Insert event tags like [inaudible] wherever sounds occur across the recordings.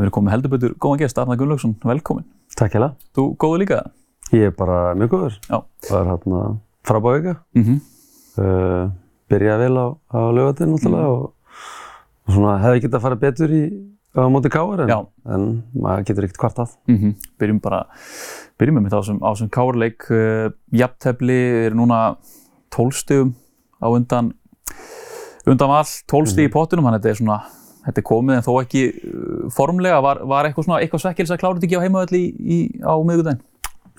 Við erum komið heldur betur góðan gest, Arnar Gunnlaugsson, velkomin. Takk hjá það. Þú góðu líka? Ég er bara mjög góður. Já. Það er hérna frábæðuga. Mm -hmm. uh, byrjaði vel á, á lögatinn náttúrulega Mhm. og, og svona hefði getað að fara betur í á móti káar en, en maður getur ekkert kvartað. Mm Byrjum bara, byrjum með mitt á þessum, þessum kárleik. Uh, Jafntefli er núna 12 stigum á undan, undan 12 stig í pottinum, þannig að þetta er svona, þetta er komið en þó ekki uh, formlega. Var, var eitthvað svona, eitthvað svekkils að klára þetta ekki á í, á miðugudaginn?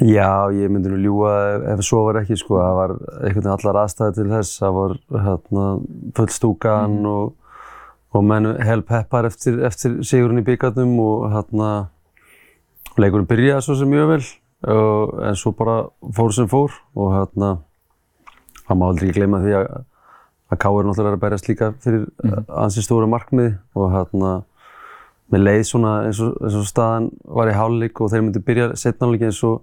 Já, ég myndi nú ljúa ef, svo var ekki sko. Það var einhvern veginn allar aðstæði til þess. Það var hérna full stúkan og, og menn hel peppar eftir, eftir sigurinn í byggarnum og hérna leikurinn byrjaði svo sem mjög vel og, en svo bara fór sem fór og hérna það má aldrei ekki gleyma því að að Káur náttúrulega er að berjast líka fyrir mm. ansið stóra markmið og hérna með leið svona eins og, eins og staðan var í hálfleik og þeir myndi byrja setnáleik eins og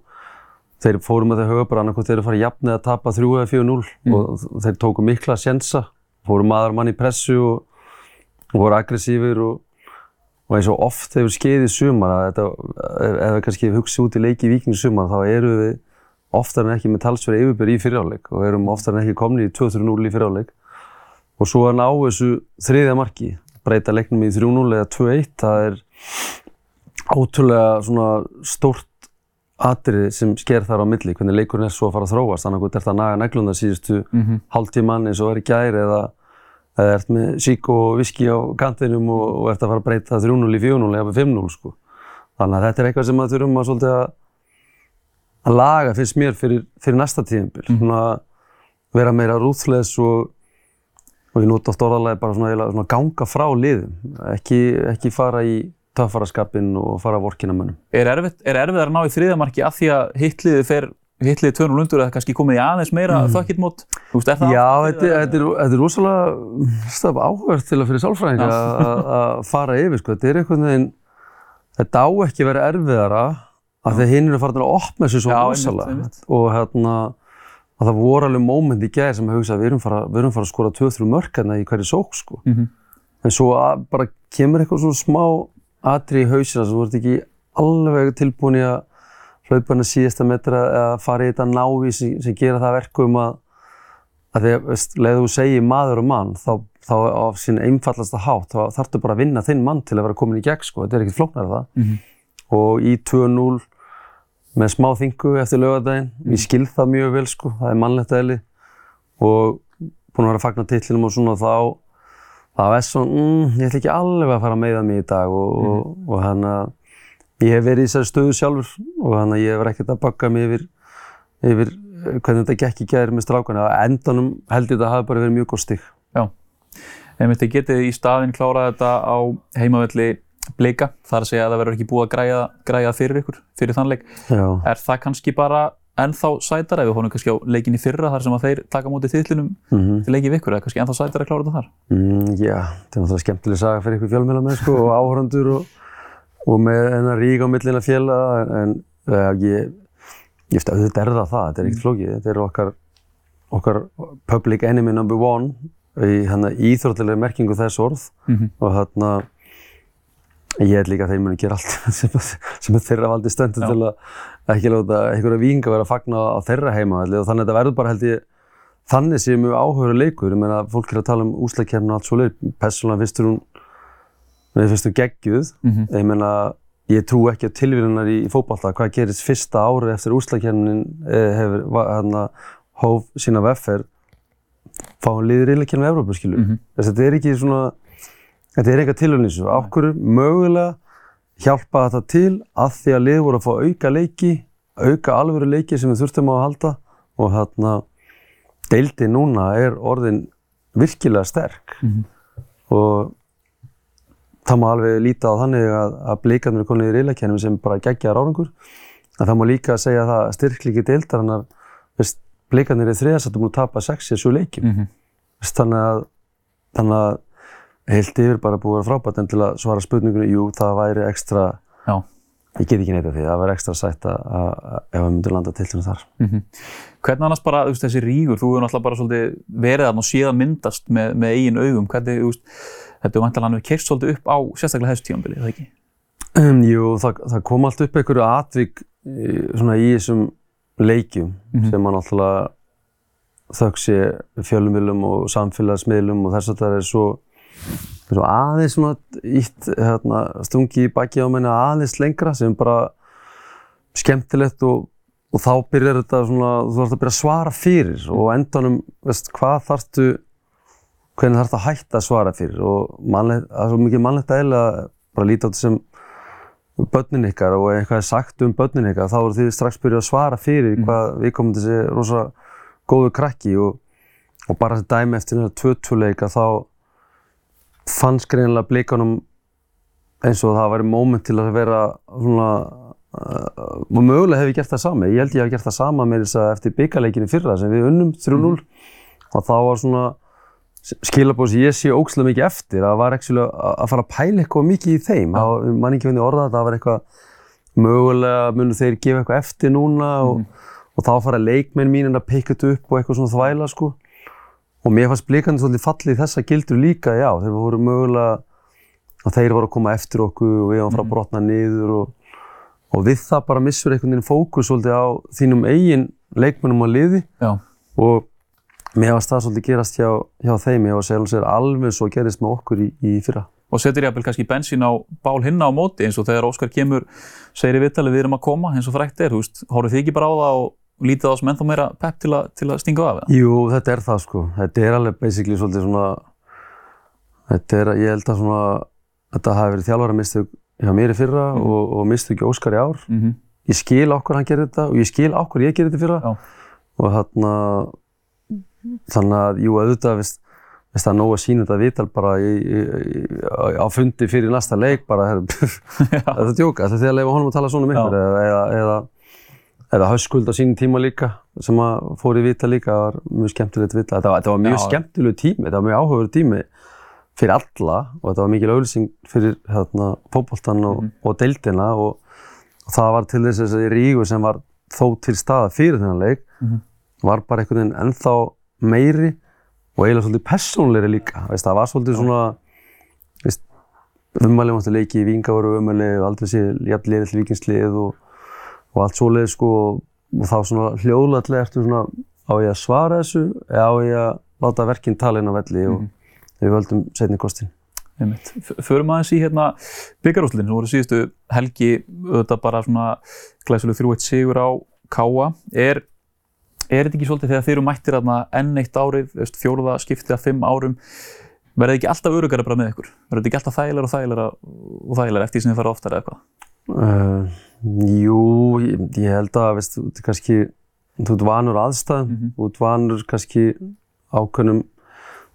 þeir fóru með það huga bara annarkoð þeir að fara jafn eða tapa 3 eða 4-0 Mm. og þeir tóku mikla sjensa, fóru maður mann í pressu og, og voru aggressífir og, og eins og oft hefur skeiðið sumar að þetta, ef, við kannski hugsa út í leiki í Víking sumar þá eru við oftar en ekki með talsverði yfirbyrði í fyriráleik og erum oftar en ekki komni í 2-3-0 í fyriráleik og svo að ná þessu þriðja marki, breyta leiknum í 3-0 eða 2-1, það er ótrúlega svona stórt atrið sem sker þar á milli, hvernig leikurinn er svo að fara að þróast, þannig að að naga neglunda síðustu mm -hmm. hálftíman eins og er í gær eða eða ert með sík og viski á kantinum og, og ert að fara að breyta 3-0 í 4-0 eða 5-0 sko. Þannig að þetta er eitthvað sem maður þurfum að að, að laga finnst mér fyrir, fyrir næsta tíðanbíl. Mm -hmm. Vera meira rúðsleis og, og ég nota oft orðalega bara svona, svona ganga frá liðum. Ekki, ekki fara í töffaraskapinn og fara að vorkina mönnum. Er erfitt, er að ná í þriðamarki af því að hitliðið fer hitliðið 200 lundur eða kannski komið í aðeins meira mm. þökkit mót? Þú veist, er það Já, þetta, er, þetta er rosalega áhverð til að fyrir sálfræðinga að fara yfir, sko. Þetta er einhvern veginn, þetta á ekki að vera erfiðara af því að hinn eru farin að opna þessu svo rosalega. Og hérna, að það voru alveg móment í gæðir sem að hugsa að við erum fara, við erum fara að skora 2-3 mörk hérna í hverju sók, sko. Mm -hmm. En svo að, bara kemur eitthvað svona smá atri í hausina sem þú ert ekki alveg tilbúin í að hlaupa hann að síðasta metra eða fara í þetta návi sem, sem gera það verkum að, að því að, leiðu þú segir maður og mann, þá, þá á sín einfallasta hátt, þá þarftu bara að vinna þinn mann til að vera komin í gegn, sko, þetta er ekkert flóknar það. Mm -hmm. Og í 2-0 með smá þingu eftir lögadaginn, mm. ég skil það mjög vel, sko, það er mannlegt eðli. Og búin að vera að fagna titlinum og svona þá, þá er svona, mm, ég ætla ekki alveg að fara að meiða mig í dag og, mm. og, og hann að Ég hef verið í þessari stöðu sjálfur og að ég hef ekkert að bakka mig yfir, yfir hvernig þetta gekk í gæri með strákana. Á endanum held ég það hafi bara verið mjög góð stík. Já, ef þið getið í staðinn klárað þetta á heimavelli bleika, þar að segja að það verður ekki búið að græja, græja fyrir ykkur, fyrir þann leik. Já. Er það kannski bara ennþá sætara, ef við hónum kannski á leikin í fyrra þar sem að þeir taka mótið þýtlinum mm -hmm. til leikið ykkur, er kannski ennþá sætara að klára þetta þar? Mm, já, þetta er náttúrulega skemmtileg saga fyrir ykkur fjölmjöla með sko og áhöröndur og og með hennar rík á millina fjalla en uh, ég, ég veist að þetta er það það, þetta er ekkert flókið, þetta er okkar, okkar public enemy number one í hérna íþróttilega merkingu þess orð mm -hmm. og hérna ég held líka að þeir muni gera allt [laughs] sem, sem þeirra valdi stöndu til að ekki láta einhverja vinga vera að fagna á þeirra heimavalli og þannig að þetta verður bara held ég þannig sem mjög áhugur leikur, ég meina fólk er að tala um úslagkjærn og allt svo leið, persónulega fyrstur hún Mér finnst þú geggjuð. Mm -hmm. Ég meina, ég trú ekki á tilvílunar í, í fókbalta. Hvað gerist fyrsta árið eftir úrslagkernin eh, hefur hérna hóf sína veffer fá hann liðir í Evrópu, skilju. Mm -hmm. Þetta er ekki svona, þetta er enga tilvílunísu. Ákveður mögulega hjálpa þetta til að því að lið voru að fá auka leiki, auka alvöru leiki sem við þurftum á að halda og hérna deildi núna er orðin virkilega sterk mm -hmm. og það má alveg líta á þannig að, að blíkarnir er konið í riðleikjænum sem bara geggjar árangur. En það má líka segja það að styrklíki deildarinnar, blíkarnir er þriðarsættum og tapa 6-7 leikjum. Mm -hmm. Þannig að, þannig að heilt yfir bara búið að vera frábært en til að svara spurningunni, jú það væri ekstra, Já. ég get ekki neyta því, það væri ekstra sætt að, að ef við myndum landa til þess þar. Mm -hmm. Hvernig annars bara veist, þessi rígur, þú hefur náttúrulega bara svolítið verið þarna og síðan myndast með, með eigin augum, hvernig, þú veist, Þetta er vantilega hann hefur keirt svolítið upp á sérstaklega þessu tímanbili, eða ekki? Um, jú, það, það kom allt upp einhverju atvik í, svona í þessum leikjum Mhm. sem að náttúrulega þögg sé fjölumilum og samfélagsmiðlum og þess að það er svo, svo aðeins svona ítt hérna, stungi í baki á menni aðeins lengra sem bara skemmtilegt og, og þá byrjar þetta svona, þú þarfst að byrja að svara fyrir og endanum, veist, hvað þarftu, hvernig þarftu að hætta að svara fyrir og mannlegt, það er svo mikið mannlegt að eða bara líta á þetta sem börnin ykkar og eitthvað er sagt um börnin ykkar þá eru þið strax byrjuð að svara fyrir hvað við komum til þessi rosa góðu krakki og, og bara þessi dæmi eftir þennan tvötuleika þá fannst greinilega blikanum eins og það væri móment til að vera svona uh, og mögulega hef ég gert það sama. Ég held ég hef gert það sama með þess að eftir byggarleikinni fyrra sem við unnum 3-0 og þá var svona skilabóð sem ég sé ógslag mikið eftir að var ekki að fara að pæla eitthvað mikið í þeim. Ja. mann ekki finnir orða þetta að var eitthvað mögulega munu þeir gefa eitthvað eftir núna og, og þá fara leikmenn mín að pikka þetta upp og eitthvað svona þvæla sko og mér fannst blikandi svolítið fallið þessa gildur líka já þeir voru mögulega að þeir voru að koma eftir okkur og við varum að fara að brotna niður og, og við það bara missur einhvern veginn fókus svolítið á þínum eigin leikmennum á liði. Já, og mér varst það svolítið gerast hjá, hjá þeim, ég var að segja alveg sér alveg svo gerist með okkur í, í fyrra. og setur jafnvel kannski bensín á bál hinna á móti eins og þegar Óskar kemur, segir í vittali við erum að koma eins og frækt er, veist, horfið þið ekki bara á það og lítið á sem ennþá meira pepp til, til að stinga af það? Jú, þetta er það sko, þetta er alveg basically svolítið svona, þetta er, ég held að svona, þetta hafi verið þjálfara mistök hjá mér í fyrra Mhm. og, og mistök í Óskar í ár. Mm -hmm. Ég skil okkur hann gerir þetta og ég skil okkur ég gerir þetta fyrra Já. og þarna, þannig að, jú, auðvitað, veist, veist það er nóg að sína þetta viðtal bara í, í, í, á fundi fyrir næsta leik bara, [laughs] þetta er djóka, þetta er að leifa honum að tala svona um ykkur eða, eða, eða, eða höskuld á sínum tíma líka sem að fór í viðtal líka, það var mjög skemmtilegt viðtal, þetta var, þetta var mjög Já. skemmtilegu tími, þetta var mjög áhugaður tími fyrir alla og þetta var mikil auðlýsing fyrir hérna, fótboltan og, og deildina og, og það var til þess að þessi rígu sem var þó til staða fyrir þennan leik Mhm. var bara einhvern veginn ennþá meiri og eiginlega svolítið persónleiri líka. Veist, það var svolítið svona, umælið mátti leiki í umælið og aldrei sé jafn liðið til vikingslið og, og allt svoleið sko og, þá svona hljóðlega ertu svona á ég að svara þessu eða á ég að láta verkinn tala inn á velli og við völdum setni kostin. Einmitt. Förum aðeins í hérna byggarúslutin sem voru síðustu helgi auðvitað bara svona glæsuleg 3-1 sigur á Káa. Er, er þetta ekki svolítið þegar þeir eru mættir þarna enn eitt árið, fjóruða skiptið af fimm árum, verður þið ekki alltaf örugara bara með ykkur? Verður þetta ekki alltaf þægilega og þægilega og þægilega eftir því sem þið fara oftar eða eitthvað? Uh, jú, ég, ég held að, veist, þú ert kannski, þú ert vanur aðstæðum, Mhm. þú ert vanur kannski ákveðnum,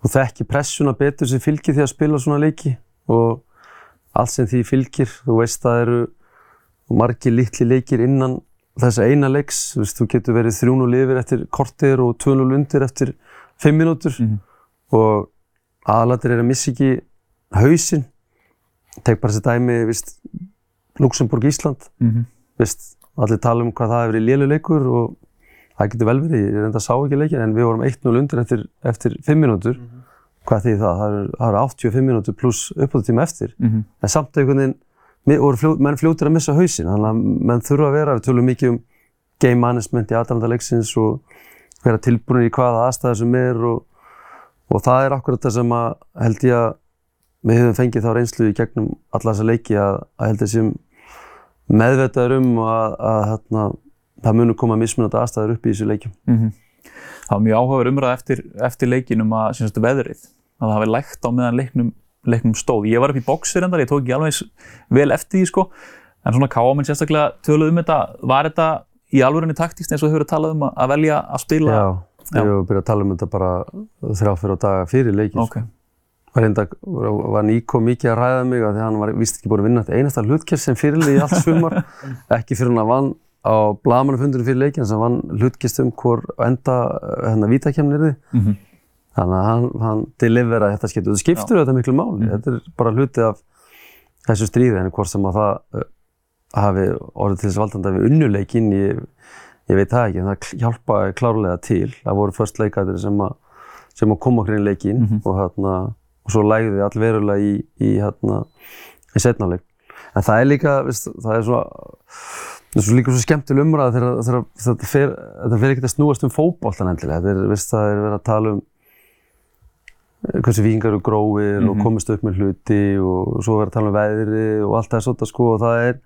þú þekki pressuna betur sem fylgir því að spila svona leiki og allt sem því fylgir, þú veist það eru margir litli leikir innan þessa eina leiks, þú veist, þú getur verið 3-0 yfir eftir kortir og 2-0 undir eftir 5 mínútur Mhm. og aðalatir er að missa ekki hausinn, tek bara þessi dæmi, veist, Luxemburg, Ísland, Mm -hmm. veist, allir tala um hvað það hefur verið léluleikur og það getur vel verið, ég reynda að sá ekki leikin en við vorum 1-0 undir eftir, eftir 5 mínútur. Hvað þýðir það? Það eru, eru 85 mínútur pluss uppáðutíma eftir. Mm en samt einhvern veginn mi- voru fljó, menn fljótir að missa hausinn þannig að menn þurfa að vera, við tölum mikið um game management í aðdæmda leiksins og vera tilbúinir í hvaða aðstæða sem er og, og það er akkurat það sem að held ég að við hefum fengið þá reynslu í gegnum alla þessa leiki að, að held ég sem meðvetaður um að, að hérna, það munur koma mismunandi aðstæður upp í þessu leikjum. Mhm. Það var mjög áhugaður umræða eftir, eftir leikinum að sem sagt, veðrið, að það hafi lægt á meðan leiknum, leiknum stóð. Ég var upp í boxir endar, ég tók ekki alveg vel eftir því sko, en svona káaminn sérstaklega töluð um þetta, var þetta í alvörinni taktíst eins og þau hefur talað um að- að velja að spila? Já, Já. ég hef byrjað að tala um þetta bara þrjá fyrir daga fyrir leikin. Ok, var, reynda, var Níko mikið að ræða mig af því að hann var vist ekki búin að vinna þetta einasta hlutkjær sem fyrirlið í allt sumar. [laughs] Ekki fyrir hann að vann á blagamannafundunum fyrir leikin sem vann hlutkjast um hvor enda hérna vítakemnir þið Mhm. þannig að hann, hann deliveraði þetta skiptu og það skiptur þetta miklu máli. Þetta er bara hluti af þessu stríði en hvort sem að það uh, hafi orðið til þess valdandi að við unnuleikin ég, ég veit það ekki en það hjálpaði klárlega til. Það voru först leikættir sem að sem að koma okkur inn í leikin Mhm. og, hérna, og svo lægði allverulega í, í, hérna, í setnáleik. En það er líka, veist, það er svona, það er svo líka svo skemmtileg umræða þegar, þegar þetta fer, þetta fer ekkert að snúast um fótboltan endilega. Þetta er, veist, það er verið að tala um eh, hversu vikingar eru gróir og Mhm. komist upp með hluti og svo verið að tala um veðri og allt það er svona sko og það er,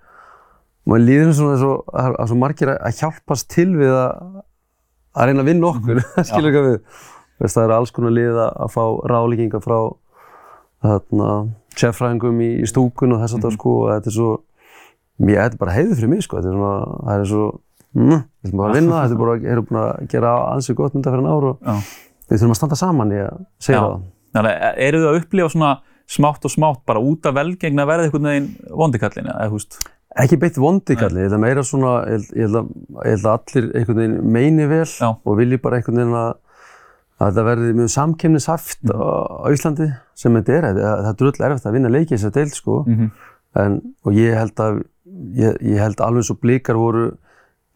maður líður svona eins og að að svo margir að að hjálpast til við að, að reyna að vinna okkur, [laughs] skilur ekki við. Veist, það eru alls konar lið að, að fá ráðlíkingar frá þarna, sérfræðingum í, í stúkun og þess að það sko og þetta er svo, þetta er bara heiður fyrir mig sko, þetta er svona, það er svo, mm, við þurfum bara að vinna, þetta er bara, erum búin að gera ansið gott mynda fyrir en ár og Já. við þurfum að standa saman í að segja Já. það. Þannig að eru þið að upplifa svona smátt og smátt bara út af velgengna að verða einhvern veginn vondikallin eða veist? Ekki beitt vondi kalli, þetta er meira svona, ég held- ég að, ég að allir einhvern veginn meini vel Já. og vilji bara einhvern veginn að, að þetta verði mjög samkemnishaft á Íslandi sem þetta er, það, það er drull erfitt að vinna leiki þess að deild sko. Mm En, og ég held að, ég, ég held alveg eins og blikar voru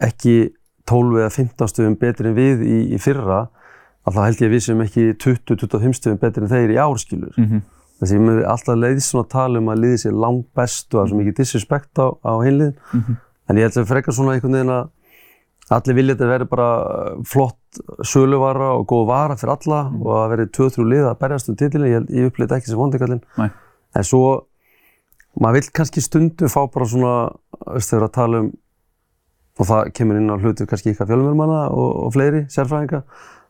ekki 12 eða 15 stöðum betri en við í, í fyrra, að þá held ég að við sem ekki 20-25 stöðum betri en þeir í árskilur. -hmm. Þessi ég með alltaf leiðist svona að tala um að liðið sér langt best og það er svo mikið disrespect á, á hinliðin. Mhm. En ég held að frekar svona einhvern veginn að allir vilja þetta verði bara flott söluvara og góð vara fyrir alla Mhm. og að verði 2-3 lið að berjast um titilin. Ég, ég upplýði ekki sem vondikallin. En svo, maður vill kannski stundum fá bara svona, þegar að tala um, og það kemur inn á hlutu kannski ykkar fjölumörmanna og, og fleiri sérfræðinga,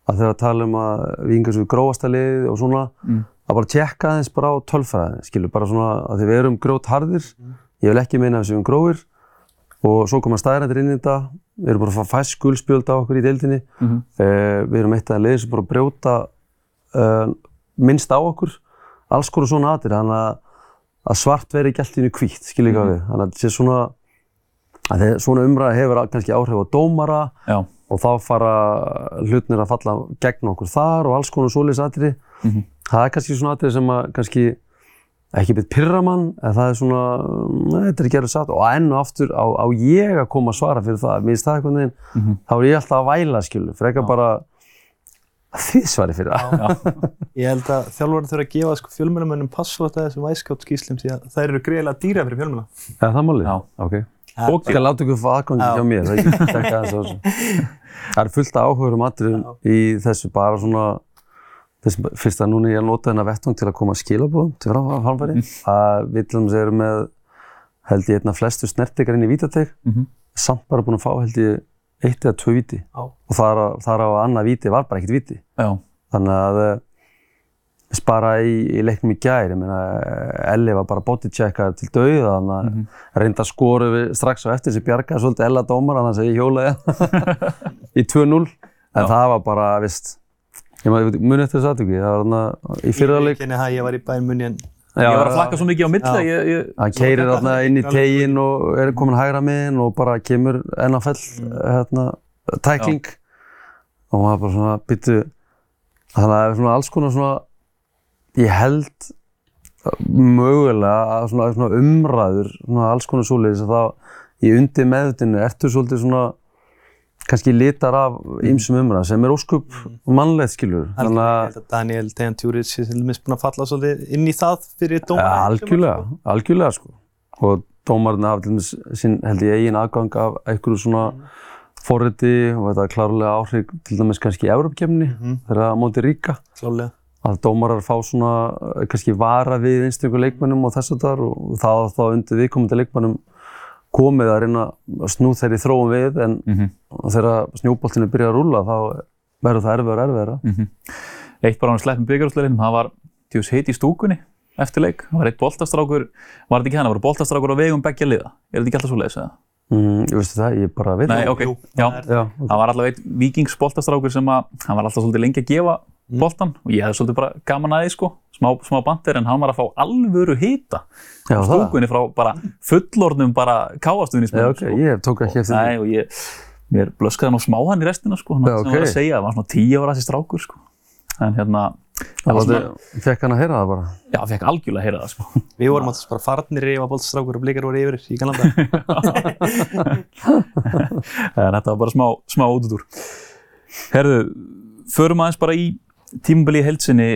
að þegar að tala um að við yngar svo gróasta lið og svona, Mm. að bara tjekka aðeins bara á tölfræðin, skilur, bara svona að því við erum grjótharðir, ég vil ekki meina að við séum gróir og svo koma staðrættir inn í þetta, við erum bara að fá fæst gulspjöld á okkur í deildinni, Mhm. eh, við erum eitt af þeim liðir sem bara brjóta uh, minnst á okkur, alls konar svona aðrir, þannig að, að svart veri ekki allt í hennu hvítt, skilur ekki Mhm. við, þannig að þetta sé svona, að þeir, svona umræða hefur kannski áhrif á dómara Já. og þá fara hlutnir að falla gegn okkur þar og alls konar svoleiðis aðri. Mhm. Það er kannski svona aðri sem að kannski ekki byrð pyrra mann, en það er svona, nei, þetta er ekki erið satt og enn og aftur á, á ég að koma að svara fyrir það, mér finnst það einhvern veginn, Mhm. þá er ég alltaf að væla, skilu, frekar bara að þið svari fyrir það. [laughs] Ég held að þjálfarinn þurfa að gefa sko, fjölmjölumönnum passvort að þessum væskátt skýslum því að þær eru greiðilega dýra fyrir fjölmjöla. Er það málið? Já. Ok. Og skal láta ykkur fá aðgangi Já. hjá mér, það er. [laughs] Það er fullt af áhugurum atriðum í þessu, bara svona, fyrst að núna ég er að nota þennan vettvang til að koma skilabóðum til framfæri, að við til dæmis erum með, held ég, einna flestu snertikar inn í vítateg, Mhm. samt bara búin að fá, held ég, eitt eða tvö víti. Já. Og þar, á- þar á að annað víti var bara ekkert víti. Já. Þannig að eh, spara í, í leiknum í gær, ég meina, Elli var bara bodycheckað til dauða, þannig að Mhm. reynda skoru við strax á eftir sem bjargaði svolítið Ella dómar, þannig að ég hjólaði í 2-0, [laughs] en Já. það var bara, vist, ég maður muni eftir þessu aðtöku, það var þarna í fyrraleik, Ég það, ég var í bæn munni en Ég var að flakka svo mikið á milli að ég, ég, hann keirir þarna inn í teginn og er komin hægra meginn og bara kemur NFL, hérna, tækling. Og maður bara svona, byttu, þannig að það er svona alls konar svona, ég held mögulega að svona, svona umræður, svona alls konar svoleiðis að það í undir meðutinu ertu svolítið svona kannski litar af ýmsum umræðum sem er óskup mannlegt skilur. held að Daniel Tejan Tjúric er búinn að falla svolítið inn í það fyrir dómarinn. algjörlega, algjörlega sko. Og dómarinn hafa til dæmis sinn held ég eigin aðgang af einhverju svona forriti og þetta er klárlega áhrif til dæmis kannski í Európkemni Mhm. þegar móti ríka. Klálega. Að dómarar fá svona eh, kannski vara við einstaklega leikmennum og þess að þar og það þá undir viðkomandi leikmennum komið að reyna að snú þeirri þróum við en Mhm. þegar snjóboltinu byrjar að rúlla þá verður það erfiðar erfiðara. Mhm. Eitt bara á hann sleppum byggarúsleirinn, það var tjús hitt í stúkunni eftir leik. Það var eitt boltastrákur, var þetta ekki hann, það voru boltastrákur á vegum beggja liða. Er þetta ekki alltaf svo leiðis eða? Mm, ég veistu það, ég bara veit Nei, það. ok, jú, já. það er- Já, ok. Það var allavega eitt vikings boltastrákur sem að, hann var alltaf svolítið lengi að gefa Mm. Boltan og ég hefði svolítið bara gaman að því sko, smá, smá bandir en hann var að fá alvöru hita Já, á það. stúkunni frá bara fullorðnum bara káastuðin í Já, ok, sko. ég tók ekki eftir Nei, og ég, mér blöskaði hann á smá hann í restina sko, hann Já, sem var að segja, það var svona tíu ára þessi strákur sko. En hérna, það var svona, fekk hann að heyra það bara. já, fekk algjörlega að heyra það sko. Við vorum alltaf bara farnir ef að boltstrákur og blikar voru yfir í Galanda. [laughs] en þetta var bara smá, smá útútur. Herðu, förum aðeins bara í tímabili í heilsinni,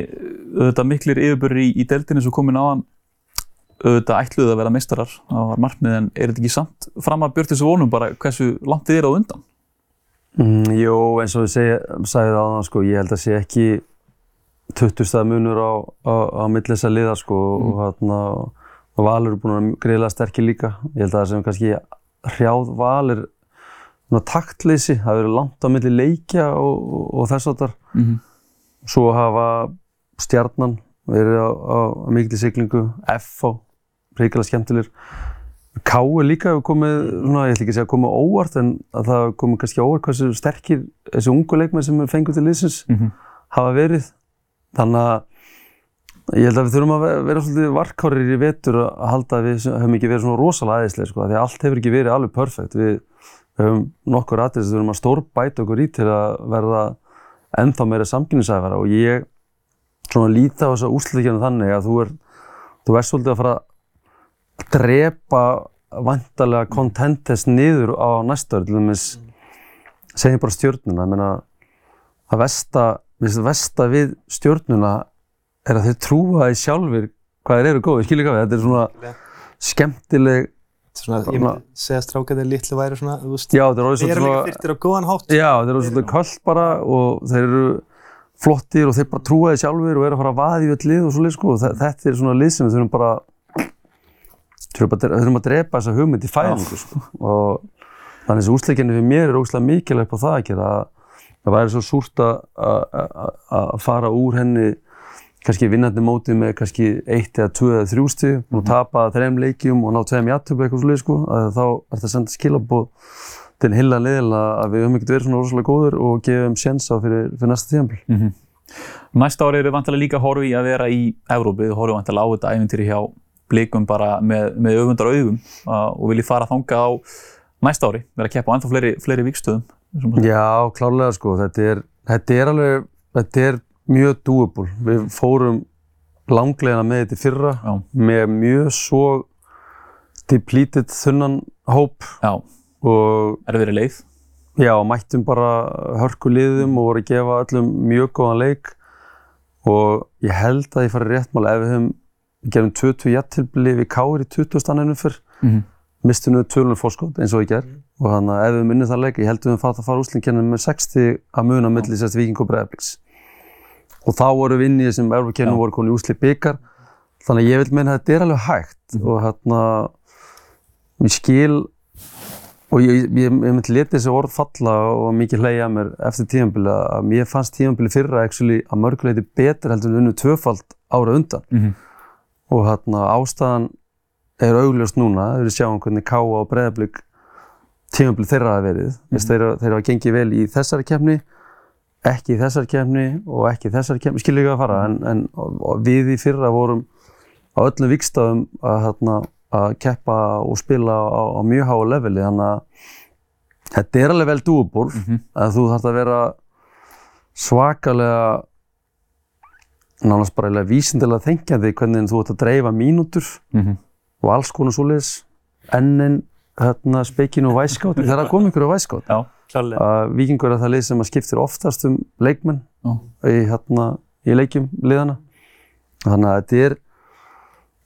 auðvitað miklir yfirbörri í, í deltinni sem komin á hann. auðvitað ætluðu að vera meistarar, það var markmið en er þetta ekki samt fram að björn þessu vonum bara hversu langt þið er á undan? Mm, jú, eins og segi, sagði það áðan, sko, ég held að sé ekki 20 stað munur á, á, á milli þess að liða, sko, og hérna, og Valur er búin að vera greiðlega sterkir líka. Ég held að það sem kannski hrjáð Val er svona taktleysi, það verið langt á milli leikja og, og, og þess að þar. Mm -hmm. Svo hafa stjarnan verið á, á, á mikilvæg siglingu, FH, reykjala skemmtilegur. K.U. líka hefur komið, svona, ég ætla ekki að segja komið óvart, en að það komið kannski óvart hversu sterkir þessi ungu leikmenn sem er fengur til liðsins Mhm. hafa verið. Þannig að ég held að við þurfum að ve- vera svolítið varkárir í vetur að halda að við höfum ekki verið svona rosalega aðeinslega, sko, því að allt hefur ekki verið alveg perfekt. Við, höfum nokkur aðeins sem við þurfum að stórbæta okkur í til að verða ennþá meira samkynnsæfara og ég svona líta á þessa úrslitakefni þannig að þú er, þú ert svolítið að fara að drepa vantarlega contentest niður á næsta ári, til dæmis segjum bara stjórnuna, ég meina að versta, minnst versta við stjórnuna er að þeir trúa því sjálfur hvað þeir eru góðir, skilja hvað við, þetta er svona skemmtileg, Svona, ég myndi segja að strákarnir litlu væri svona, þú veist, er þeir eru svolítið líka þyrtir á góðan hátt. já þetta er orðið svolítið köll bara og þeir eru flottir og þeir bara trúa því sjálfur og eru að fara að vaða í öll lið og svoleið sko, þetta er svona lið sem við þurfum bara, þurfum bara, þurfum að drepa þessa hugmynd í fæðingu sko, og þannig þessi úsleikinni fyrir mér er ógslag mikilvægt på það að gera að það væri svo súrt að- að að- að fara úr henni kannski vinnandi mótið með kannski eitt eða tvö eða þrjú stig og tapa þreim leikjum og ná tveim játtöpu eitthvað svolítið sko að þá er þetta að senda skilabóð til hilla liðilega að við höfum ekkert verið svona rosalega góður og gefum séns á fyrir, fyrir næsta tíðanbíl. Mhm. Næsta ári eru vantilega líka horfi að vera í Evrópu, þið horfum vantilega á þetta æfintýri hjá blikum bara með, með öfundar augum uh, og viljið fara þangað á næsta ári, vera að keppa á ennþá fleiri, fleiri vikstöðum. Já, klárlega sko, þetta er, þetta er alveg, þetta er mjög doable. Við fórum langlegina með þetta fyrra Já, með mjög svo depleted þunnan hóp já, og erfiðri leið. Já, mættum bara hörku liðum og voru að gefa öllum mjög góðan leik og ég held að ég fari rétt mál ef við hefum gefum 20 jættilbili við káir í 20. anninu fyrr Mm -hmm. mistum við tölunum fórskót eins og ég ger og þannig að ef við minnum það leik ég held að við höfum fara að fara úslinkennum með 60 að muna milli sérst Víking og Breiðabliks og þá voru við inn í þessum Európa-kennum Já. voru konið úsli byggar þannig að ég vil meina að þetta er alveg hægt og hérna ég skil og ég, ég, ég myndi leta þessi orð falla og mikið hleyja mér eftir tíðanbili að mér fannst tíðanbili fyrra actually að mörguleiti betur heldur en unnu tvöfald ára undan Mhm. og hérna ástæðan er augljóst núna, við sjáum hvernig Káa og Breiðablík tímabili þeirra hafa verið, mm -hmm. þeirra, þeirra hafa gengið vel í þessari kefni ekki í þessari kefni og ekki í þessari kefni, skilur ekki að fara en, en við í fyrra vorum á öllum vikstafum að, hérna, að keppa og spila á, á mjög háa leveli þannig að þetta er alveg vel doable Mhm. að þú þarf að vera svakalega nánast bara vísindilega þengjandi hvernig þú ert að dreifa mínútur Mhm. og alls konar svoleiðis ennin hérna, spekin og væskátt það er að koma ykkur á væskátt. Að vikingur er það lið sem að skiptir oftast um leikmenn já, í, hérna, í leikjum liðana þannig að þetta er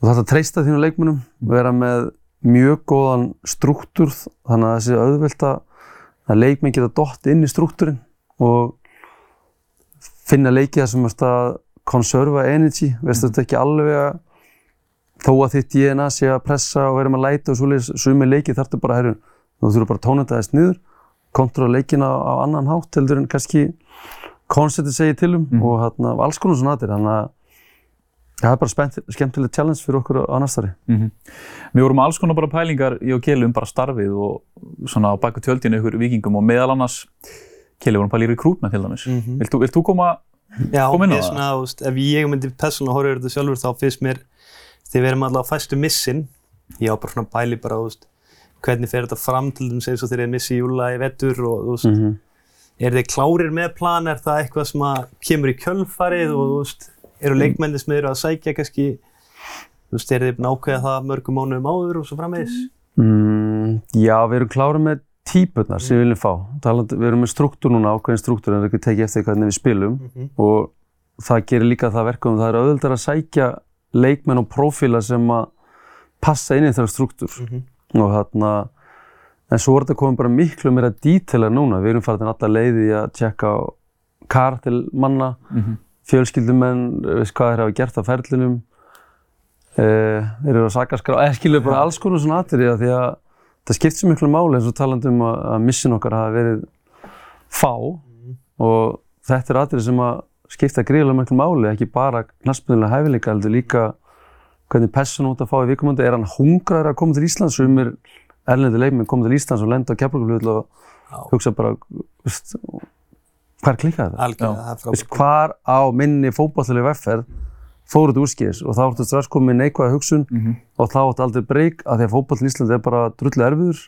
þú þarf að treysta þínu leikmennum vera með mjög góðan struktúr þannig að þessi auðvelt að að leikmenn geta dott inn í struktúrin og finna leikið þar sem að konserva energy, veist þetta ekki alveg að þó að þitt DNA sé að pressa og vera með læti og svoleiðis sumi leikið þarftu bara að herru þú þurfur bara að tóna þetta aðeins niður kontrolla leikina á annan hátt heldur en kannski konceptið segir til um Mhm. og hérna, alls konar svona aðeir þannig að það er bara spennt, skemmtileg challenge fyrir okkur á næstari Mhm. Við vorum alls konar bara pælingar í og Keli um bara starfið og svona á baku tjöldinu ykkur vikingum og meðal annars Keli vorum bara í rekrútment til dæmis. Mhm. Vilt þú, vilt þú koma? Já, Kom inn á ég það. svona, þú veist, ef ég myndi persónulega horfa yfir þetta sjálfur þá finnst mér þegar við erum alltaf á fæstu missin ég á bara svona pæli bara, þú veist hvernig fer þetta fram til þess eins og þegar ég missi júla í vettur og þú veist mm -hmm. er þið klárir með plan, er það eitthvað sem að kemur í kjölfarið og þú veist eru leikmennir sem eru að sækja kannski þú veist, er að ákveða það mörgum mánuðum áður og svo framvegis? Mm, Já, við erum klárið með típurnar sem við viljum fá. Talandi, við erum með struktúr núna, ákveðin struktúr en það er ekki tekið eftir hvernig við spilum. Mhm. og það gerir líka það verkum það er auðvöldar að sækja leikmenn og prófíla sem að passa inn í þeirra struktúr. Mhm. Og þarna en svo er þetta komið bara miklu meira dítilega núna, við erum farin alla leiði að tjekka á kartelmanna Mhm. fjölskyldumenn, veist hvað þeir hafa gert á ferlinum. Uh, þeir eru að sakaskrá, eða skilur bara alls konar svona atriði því að það skipt svo miklu máli eins og talandi um að, að missin okkar hafa verið fá. Og þetta er atriði sem að skipta gríðilega miklu máli, ekki bara knaspunulega hæfileika, heldur líka hvernig person út að fá í vikumandi, er hann hungraður að koma til Íslands, sumir erlendi leikmenn koma til Íslands og lenda á keflaguflugull og Já. hugsa bara, veist, hvað er klikkað þetta? Algjörlega, Já. það er Veist, frábært. hvar á minni fótballlega vefferð fóruð úrskýðis og þá áttu strax komið neikvæða hugsun Mhm. og þá áttu aldrei breyk að því að fótball í Íslandi er bara drullu erfiður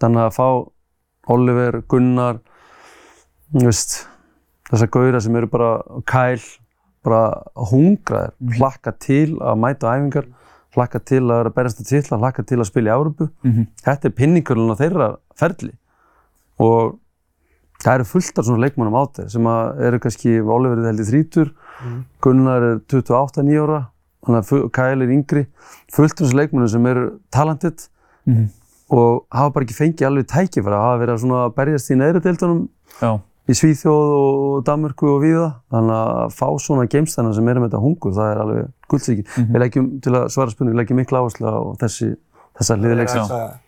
þannig að fá Oliver, Gunnar veist, þessar gauðra sem eru bara kæl, bara hungraðir, hlakka til að mæta æfingar, hlakka til að vera að berjast til titla, hlakka til að spila í Európu Mhm. þetta er pinningurinn á þeirra ferli og það eru fullt af svona leikmannum á þeir sem að eru kannski, Oliver er held í þrítur Gunnar er 28-9 ára þannig að Kyle er yngri fullt af þessu leikmannum sem eru talented Mhm. og hafa bara ekki fengið alveg tækifæri hafa verið að svona berjast í neðri deildunum Já. Í Svíþjóð og Danmörku og víða þannig að fá svona geimstæna sem eru með þetta hungur það er alveg guldsíki Mhm. við leggjum, til að svara spurning, við leggjum miklu áherslu á þessi, þessa hliðilegs Já.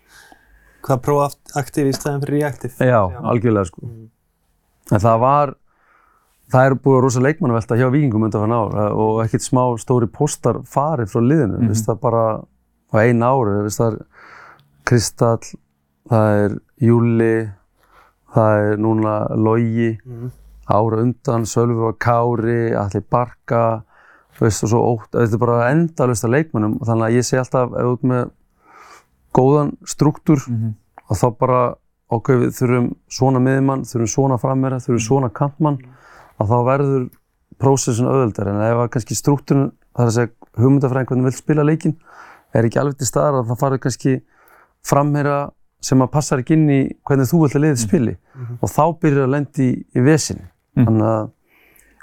Hvað- proaktiv í staðin fyrir reaktiv? Já, algjörlega sko. En það var, það er búið rosa leikmannavelta hjá Víkingum undan fyrir ár eh, og ekkert smá stóri póstar farið frá liðinu, mm -hmm. það bara á einu ári, veist, það er Kristall, það er Júli, það er núna Logi, Mhm. ára undan, Sölvi og Kári, Alli Barka, veist, og svo ótt, þetta er bara endalust af leikmannum, þannig að ég sé alltaf ef þú ert með góðan struktúr Mhm. og þá bara ok, við þurfum svona miðjumann, þurfum svona frammera, þurfum svona kantmann að þá verður prósessin auðvöldar en ef að kannski struktúrun, það er að segja hugmyndafræðin hvernig þú vilt spila leikinn er ekki alveg til staðar að það farið kannski framherra sem að passar ekki inn í hvernig þú vilt að liðið spili. Og þá byrjar að lendi í, í vesinni Mm. þannig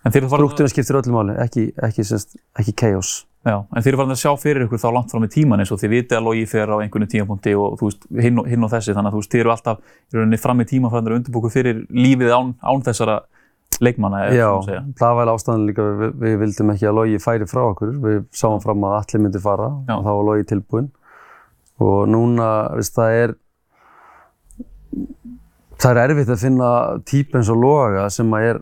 að þeir struktúrun skiptir öllu máli, ekki, ekki, semst, ekki chaos. Já, en þeir eru farin að sjá fyrir ykkur þá langt fram í tíman eins og þið vitið að logi fer á einhvern tímapunkti og veist, hinn og, hinn og þessi þannig að þú veist, þið eru alltaf í rauninni fram í tíma farin að undirbúku fyrir lífið án, án þessara leikmanna, Já, það var ástæðan líka við, við vildum ekki að Logi færi frá okkur. Við sáum fram að allir myndi fara Já. og þá var Logi tilbúinn. Og núna, veist, það er það er erfitt að finna típ eins og Loga sem að er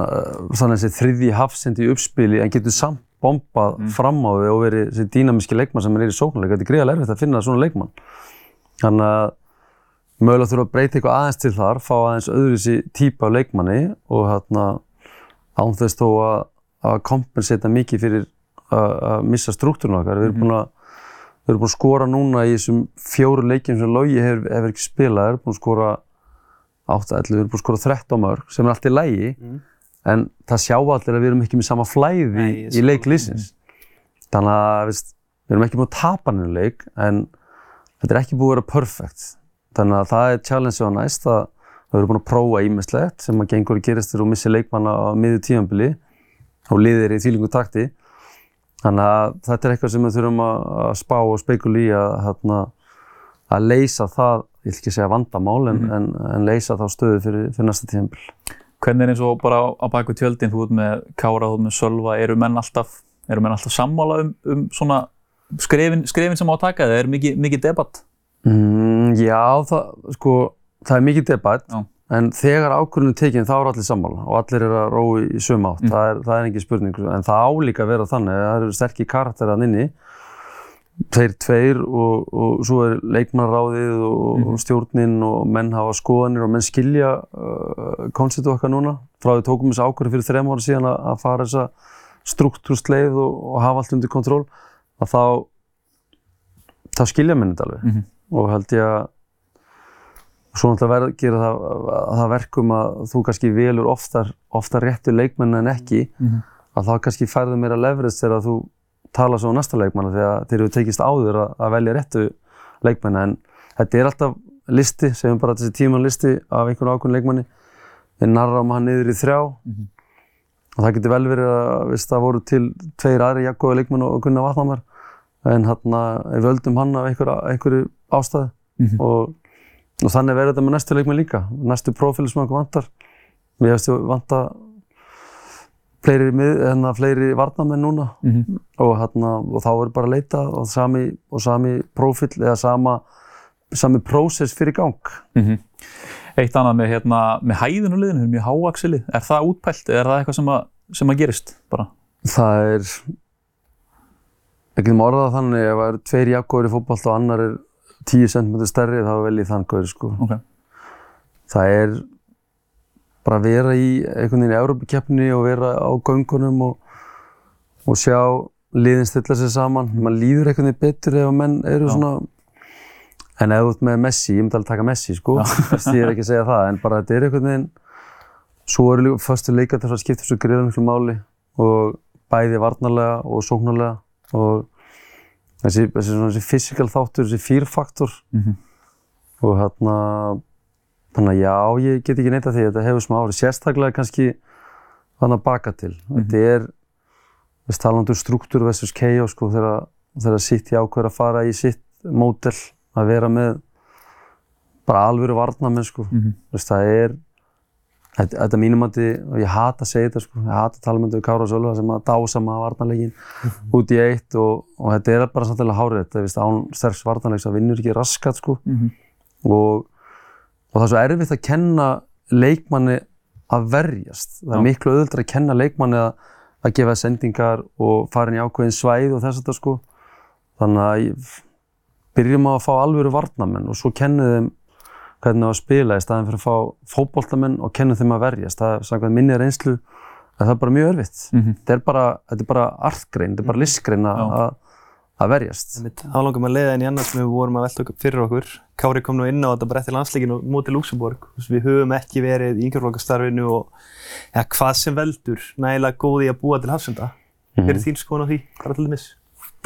uh, þannig að þessi þriðji hafsendi í uppspili en getur samt bombað fram á við og verið þessi dýnamíski leikmann sem er í sóknarleik. Þetta er greiðlega erfitt að finna svona leikmann. Þannig að mögulega þurfa að breyta eitthvað aðeins til þar, fá aðeins öðruvísi típa af leikmanni og hérna án þess þó að, að kompensata mikið fyrir að, að missa struktúrun okkar. Við erum búin að við erum búin að skora núna í þessum fjóru leikjum sem Logi hefur, hefur ekki spilað, við erum búin að skora 8-11, við erum búin að skora 13 mörg sem er allt í lægi, en það sjá allir að við erum ekki með sama flæði Nei, í, í leikliðsins. Þannig að veist, við erum ekki búin að tapa henni leik, en þetta er ekki búið að vera perfect. Þannig að það er challenge á næst að við erum búin að prófa ímislegt sem að gengur að gerast þegar þú missir leikmanna á miður tímanbili og liðir í þýlingu takti. Þannig að þetta er eitthvað sem við þurfum að, að spá og spekula í að, hérna, að leysa það, ég vil ekki segja vandamál, en, en, en leysa þá stöðu fyrir, fyrir næsta tímanbil. Hvernig er eins og bara á, á baku tjöldin, þú ert með Kára, þú ert með Sölva, eru menn alltaf, eru menn alltaf sammála um, um svona skrefin, skrefin sem á að taka, það er mikið, mikið debatt? Mm, já, það, sko, það er mikið debatt, Já. en þegar ákvörðunum er tekin þá er allir sammála og allir eru að rói í sömu átt, það, er, það er engin spurning, en það álíka að vera þannig, það eru sterkir karakterar hann inni, þeir tveir og, og svo er leikmannaráðið og, og stjórnin og menn hafa skoðanir og menn skilja uh, konceptu okkar núna, frá því tókum þessi ákvörðu fyrir þrem ára síðan að, að fara þessa struktúrsleið og, og hafa allt undir kontról, að þá þá skilja menn þetta alveg Mhm. og held ég að svo náttúrulega verð, gera það, að það verkum að þú kannski velur oftar, oftar réttu leikmenn en ekki Mhm. að þá kannski færðu meira leverage þegar þú tala svo á næsta leikmanna þegar þeir eru tekist áður að, að velja réttu leikmenn en þetta er alltaf listi, segjum bara þessi tíman listi af einhvern ákveðin leikmanni. Við narram hann niður í þrjá. Mhm. og það getur vel verið að viðst, það voru til tveir aðri jakkóða leikmenn og Gunnar Vatnamar en hérna við völdum hann af einhverju, einhverju ástæðu. Mhm. og, og þannig verður þetta með næstu leikmenn líka. Næstu prófíli sem okkur vantar. Við hefum vanta fleiri, hérna, fleiri varnamenn núna Mhm. og, hérna, og þá er bara að leita og sami, og sami prófíl eða sama, sami prósess fyrir gang Mhm. Eitt annað með, hérna, með hæðinu liðinu, mjög háaksilið, er það útpælt eða er það eitthvað sem að, sem að gerist bara? það er ekki um orðað þannig ef það eru tveir jafngóður í fótbolta og annar er 10 cm stærri þá vel ég þann góður sko. Ok. það er bara vera í einhvern veginn í Európa-keppni og vera á göngunum og, og sjá liðin stilla sig saman maður líður einhvern veginn betur ef að menn eru Já. svona en ef þú ert með Messi, ég myndi alveg taka Messi sko, ég er ekki að segja það en bara þetta er einhvern veginn svo eru líka fyrstu leikar þess að skipta svo greiðum miklu máli og bæði varnarlega og sóknarlega og þessi, þessi, þessi physical þáttur, þessi fýrfaktor Mhm. og hérna þannig að já, ég get ekki neita því þetta hefur smá ári, sérstaklega kannski þannig að baka til þetta er við talandu struktúr versus chaos sko, þegar, þegar sitt í ákveður að fara í sitt mótel að vera með bara alvöru varnamenn sko. Mhm. Veist, það er þetta, þetta mínumandi, og ég hata að segja þetta sko, ég hata að tala um þetta við Kára og Sölva sem að dásama varnarleikin út í eitt og, og þetta er bara samtilega hárið þetta, án sterks varnarleiks að vinnur ekki raskat sko Mhm. og, og það er svo erfitt að kenna leikmanni að verjast. Það er Já. miklu auðvitað að kenna leikmanni að, að gefa sendingar og fara inn í ákveðin svæð og þess að það sko. Þannig að byrjum á að fá alvöru varnamenn og svo kennum þeim hvernig það á að spila í staðin fyrir að fá fótboltamenn og kennum þeim að verjast. Það er samkvæmt minni reynslu að það er bara mjög örfitt. Mhm. Er bara, þetta er bara artgrein, þetta er bara listgrein að. Að, að verjast. Þá langum að leiða inn í annað sem við vorum að velta okkur fyrir okkur. Kári kom nú inn á þetta bretti landsleikinu móti Luxemburg. Við höfum ekki verið í yngjörflokkastarfinu og ja, hvað sem veldur nægilega góði að búa til hafsenda. Hver er þín skoðun á því? Bara til dæmis.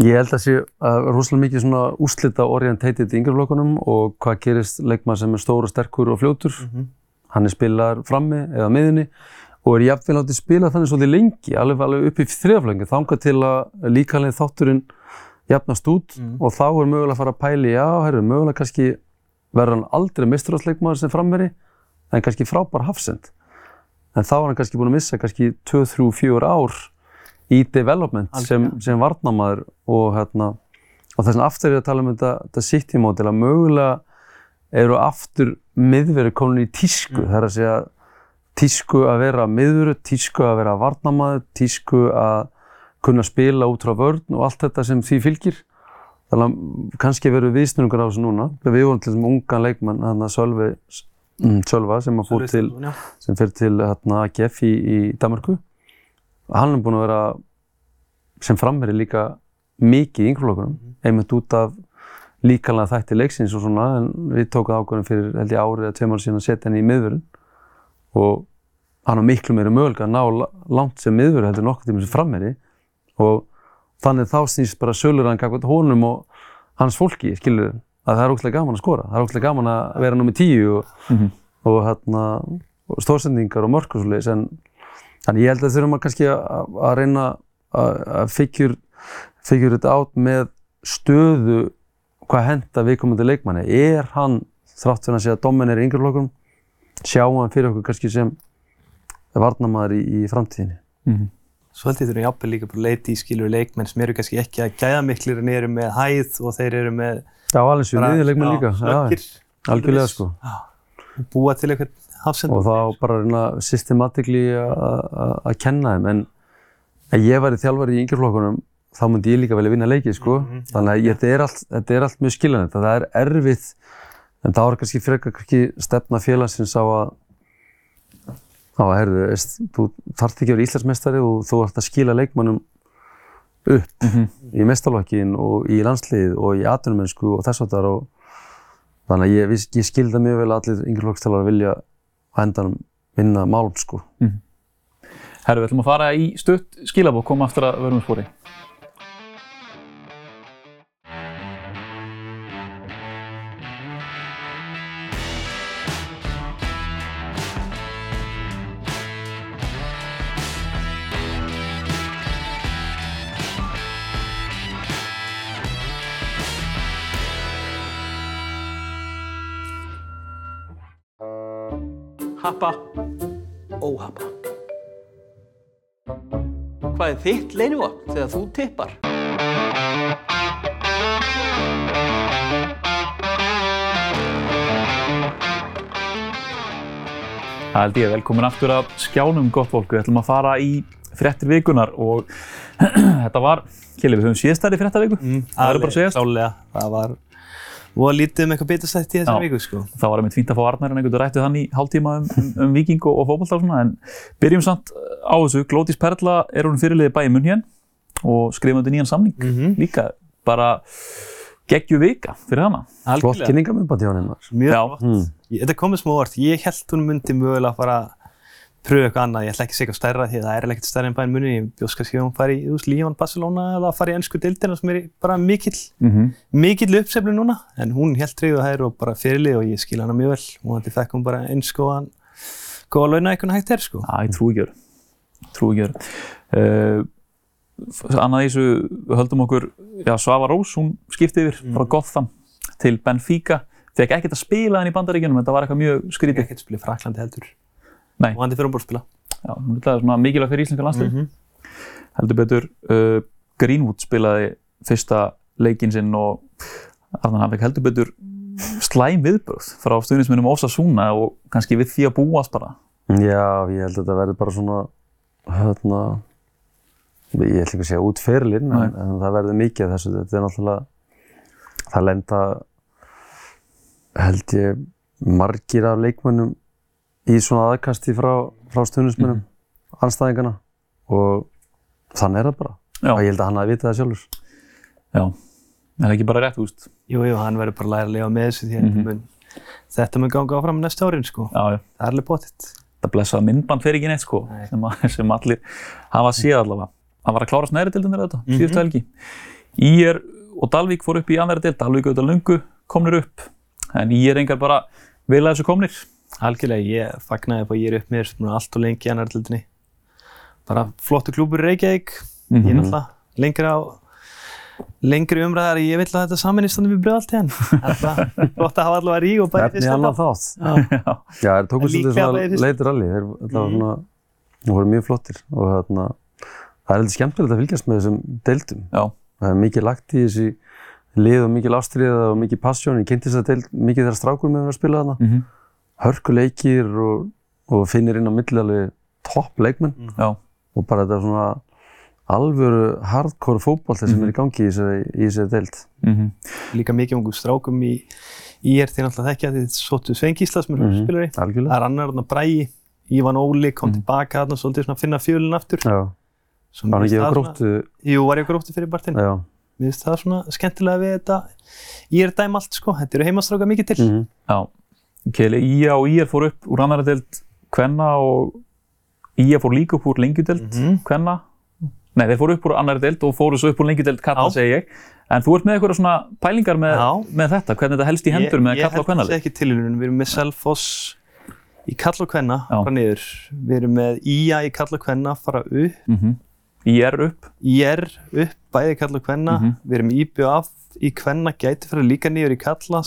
Ég held að sé að rosalega mikið svona úslita orientated í yngreflokkunum og hvað gerist leikmann sem er stór og sterkur og fljótur. Hann er spilar frammi eða miðunni og er jafnvel áttið spila þannig svolítið lengi, alveg, alveg upp í þriðaflöngu, þangað til að líkanlega þátturinn jafnast út og þá er mögulega að fara að pæli, já, herru, mögulega kannski verður hann aldrei mistrásleikmaður sem framveri en kannski frábær hafsend. En þá er hann kannski búinn að missa kannski 2, 3, 4 ár í development sem, Algjörlega. sem varnamaður og hérna og þess vegna aftur er að tala um þetta, þetta city model að mögulega eru aftur miðveru komin í tísku það er að segja tísku að vera miðveru, tísku að vera varnamaður, tísku að kunna spila út frá vörn og allt þetta sem því fylgir. Þannig að kannski verður viðsnurungar á þessu núna. Við vorum til þessum ungan leikmann hann að Sölvi mm, Sölva sem að fór til sem fyrir til hérna, AGF í, í Danmarku. Hann er búinn að vera sem framveri líka mikið í yngreflokkunum, einmitt út af líkanlega þætti leiksins og svona, en við tókum ákvörðum fyrir held ég árið eða tveim ára síðan að setja henni í miðvörun og hann var miklu meira mögulega að ná la- langt sem miðvöru heldur en nokkuð tíma sem framveri og þannig þá snýst bara sölur hann gagvart honum og hans fólki, skilur að það er ógæslega gaman að skora, það er ógæslega gaman að vera nummið tíu og Mhm. og, hérna, og stórsendingar og mörg og svoleiðis en þannig ég held að þurfum að kannski að, að reyna að, figure it out með stöðu hvað henda viðkomandi leikmanni er hann þrátt fyrir að segja að dommen er í yngri flokkum sjá hann fyrir okkur kannski sem varnamaður í, í framtíðinni Mhm. Svo ég þurfum jafnvel líka bara að leita í skilur leikmenn sem eru kannski ekki að gæða miklir en eru með hæð og þeir eru með Já, alveg svo niður leikmann líka. Snöggir, algjörlega sko. Búa til eitthvað hafsend og þá bara reyna systematically að- kenna þeim. En ef ég væri þjálfari í yngjaflokkunum þá myndi ég líka velja vinna leiki sko. Mhm, þannig að þetta er allt, þetta er allt mjög skiljanlegt. Það er erfitt en það var kannski frekar kannski stefna félagsins á að á að herðu, veist, þú þarft ekki að vera Íslandsmeistari og þú ert að skila leikmannum upp Mhm. í mestarlokkin og í landslið og í atvinnumennsku og þess að það og þannig að ég, ég skilda mjög vel að allir yngjaflokkstalar vilja á endanum vinna málum sko Herru, við ætlum að fara í stutt skilabók, koma aftur að verðum spori. Happa, óhappa. Hvað er þitt leinivopn þegar þú tippar? Það held ég, velkomin aftur að skjánum gott fólk. Við ætlum að fara í fréttir vikunar og [clears throat] þetta var, Kjeli, við höfum síðastæri fréttaviku. Mm, það verður bara að segjast. Klálega, það var, og að lítið um eitthvað bitastætt í þessari viku, sko. Það var einmitt fínt að fá Arnar en einhvern rættið hann í hálftíma um, um, um viking og, og fótbolta og svona, en byrjum samt á þessu. Glótis Perla er hún fyrirliði bæði munn hér og skrifandi nýjan samning. Mhm. Líka bara geggju vika fyrir hana. Flott Algjörlega. kynningamömbandi hjá henni maður. Mjög flott. Mm. Þetta komið smá orð. Ég held hún myndi mögulega að fara að pröfa eitthvað annað. Ég ætla ekki að segja eitthvað stærra því að það er ekkert stærra en bæinn munni. Ég bjóst kannski að hún fari í Líón, Barcelona eða að fara í ennsku deildina sem er bara mikill, Mm -hmm. mikill uppseflu núna. En hún held treyðu að hægur og bara fyrirlið og ég skil hana mjög vel. Og þannig fekk hún bara eins góðan, góða launa eitthvað hægt er sko. Já, ég trúi ekki öru. Trúi ekki öru. Uh, annað í þessu, við höldum okkur, já, Svava Rós, hún skipti yfir Mm. frá Gotham til Benfica. Fekk ekkert að spila henni í bandaríkjunum, þetta var eitthvað mjög skrítið. ekkert spila í Fraklandi heldur. Nei. Og hann er fyrir umbúr að spila. Já, hún er svona mikilvæg fyrir íslenska landslið. -hmm. Heldur betur, uh, Greenwood spilaði fyrsta leikinn sinn og þannig að hann fekk heldur betur slæm viðbröð frá stuðnismennum Ósasúna og kannski við því að búast bara. Já, ég held að þetta verður bara svona, hérna, ég ætla ekki að segja út ferilinn, en, en það verður mikið af þessu. Þetta er náttúrulega, það lenda, held ég, margir af leikmönnum í svona aðkasti frá, frá stundismönnum, mm. anstæðingana og þannig er það bara. Já. Og ég held að hann hafi vitað það sjálfur. Já, en ekki bara rétt, þú veist. Jú, jú, hann verður bara að læra að lifa með þessu því að Mhm. mun, þetta mun ganga áfram næsta árin sko. Já, já. Það er alveg bótitt. þetta blessaða myndband fer ekki neitt sko Nei. sem, að, sem allir hafa séð allavega hann var að klára snæri dildin þetta, Mhm. síðustu helgi Ír og Dalvík fór upp í annari dild Dalvík auðvitað lungu komnir upp en Ír engar bara að þessu komnir Algjörlega, ég fagnaði og ég er upp mér svona allt og lengi í annar dildinni. Bara flottu klúbur í Reykjavík. Ég er náttúrulega lengra á lengri umræðar, ég vil að þetta saminist þannig við bröðaltíðan. Það er flott að hafa allavega rík og bara Efni annan þátt. Já. [laughs] Já, Já, tóku En svolítið svona leitur allir, þeir þetta var Mhm. svona, þeir voru mjög flottir og þarna, það er heldur skemmtilegt að fylgjast með þessum deildum. já, Það er mikið lagt í þessi lið og mikið ástriða og mikið passjón. Ég kynnti þess að deild mikið þeirra strákur með að spila þarna. mm Hörkuleikir og, og finnir inn á milli alveg topp leikmenn já, og bara þetta svona alvöru hardcore fótbolti sem er í gangi í þessari deild. mm Líka mikið ungu strákum í í er því náttúrulega þekkja því sóttu Svein Gísla sem er Mhm. mm spilari. Algjörlega. Það er annar þarna Bræi, Ívan Óli kom Mhm. tilbaka þarna svolítið svona að finna fjölinn aftur. Já, var hann ekki á það gróttu, jú, var ég á gróttu fyrir Bartin. já. Mér finnst það svona skemmtilega við þetta. Ég er dæm allt sko, þetta eru heimastráka mikið til. Mm já Keli, Ía og Ír fór upp úr annari dild Kvenna og Ía fór líka upp úr lengjudeld Mhm. Kvenna Nei, þeir fóru upp úr annari dild og fóru svo upp úr lengjudeld Kalla, segi ég En þú ert með eitthvað svona pælingar með, með þetta, hvernig þetta helst í hendur með Kalla og Ég held Kvenna að það sé ekki tilhjörnum, við erum með Selfoss í Kalla og Kvenna, Já. fara niður. Við erum með IA í Kalla og Kvenna, fara upp. mm IR upp IR upp, bæði Kalla og Kvenna. Mhm. Við erum IBF í Kvenna, gæti fara líka niður í Kalla.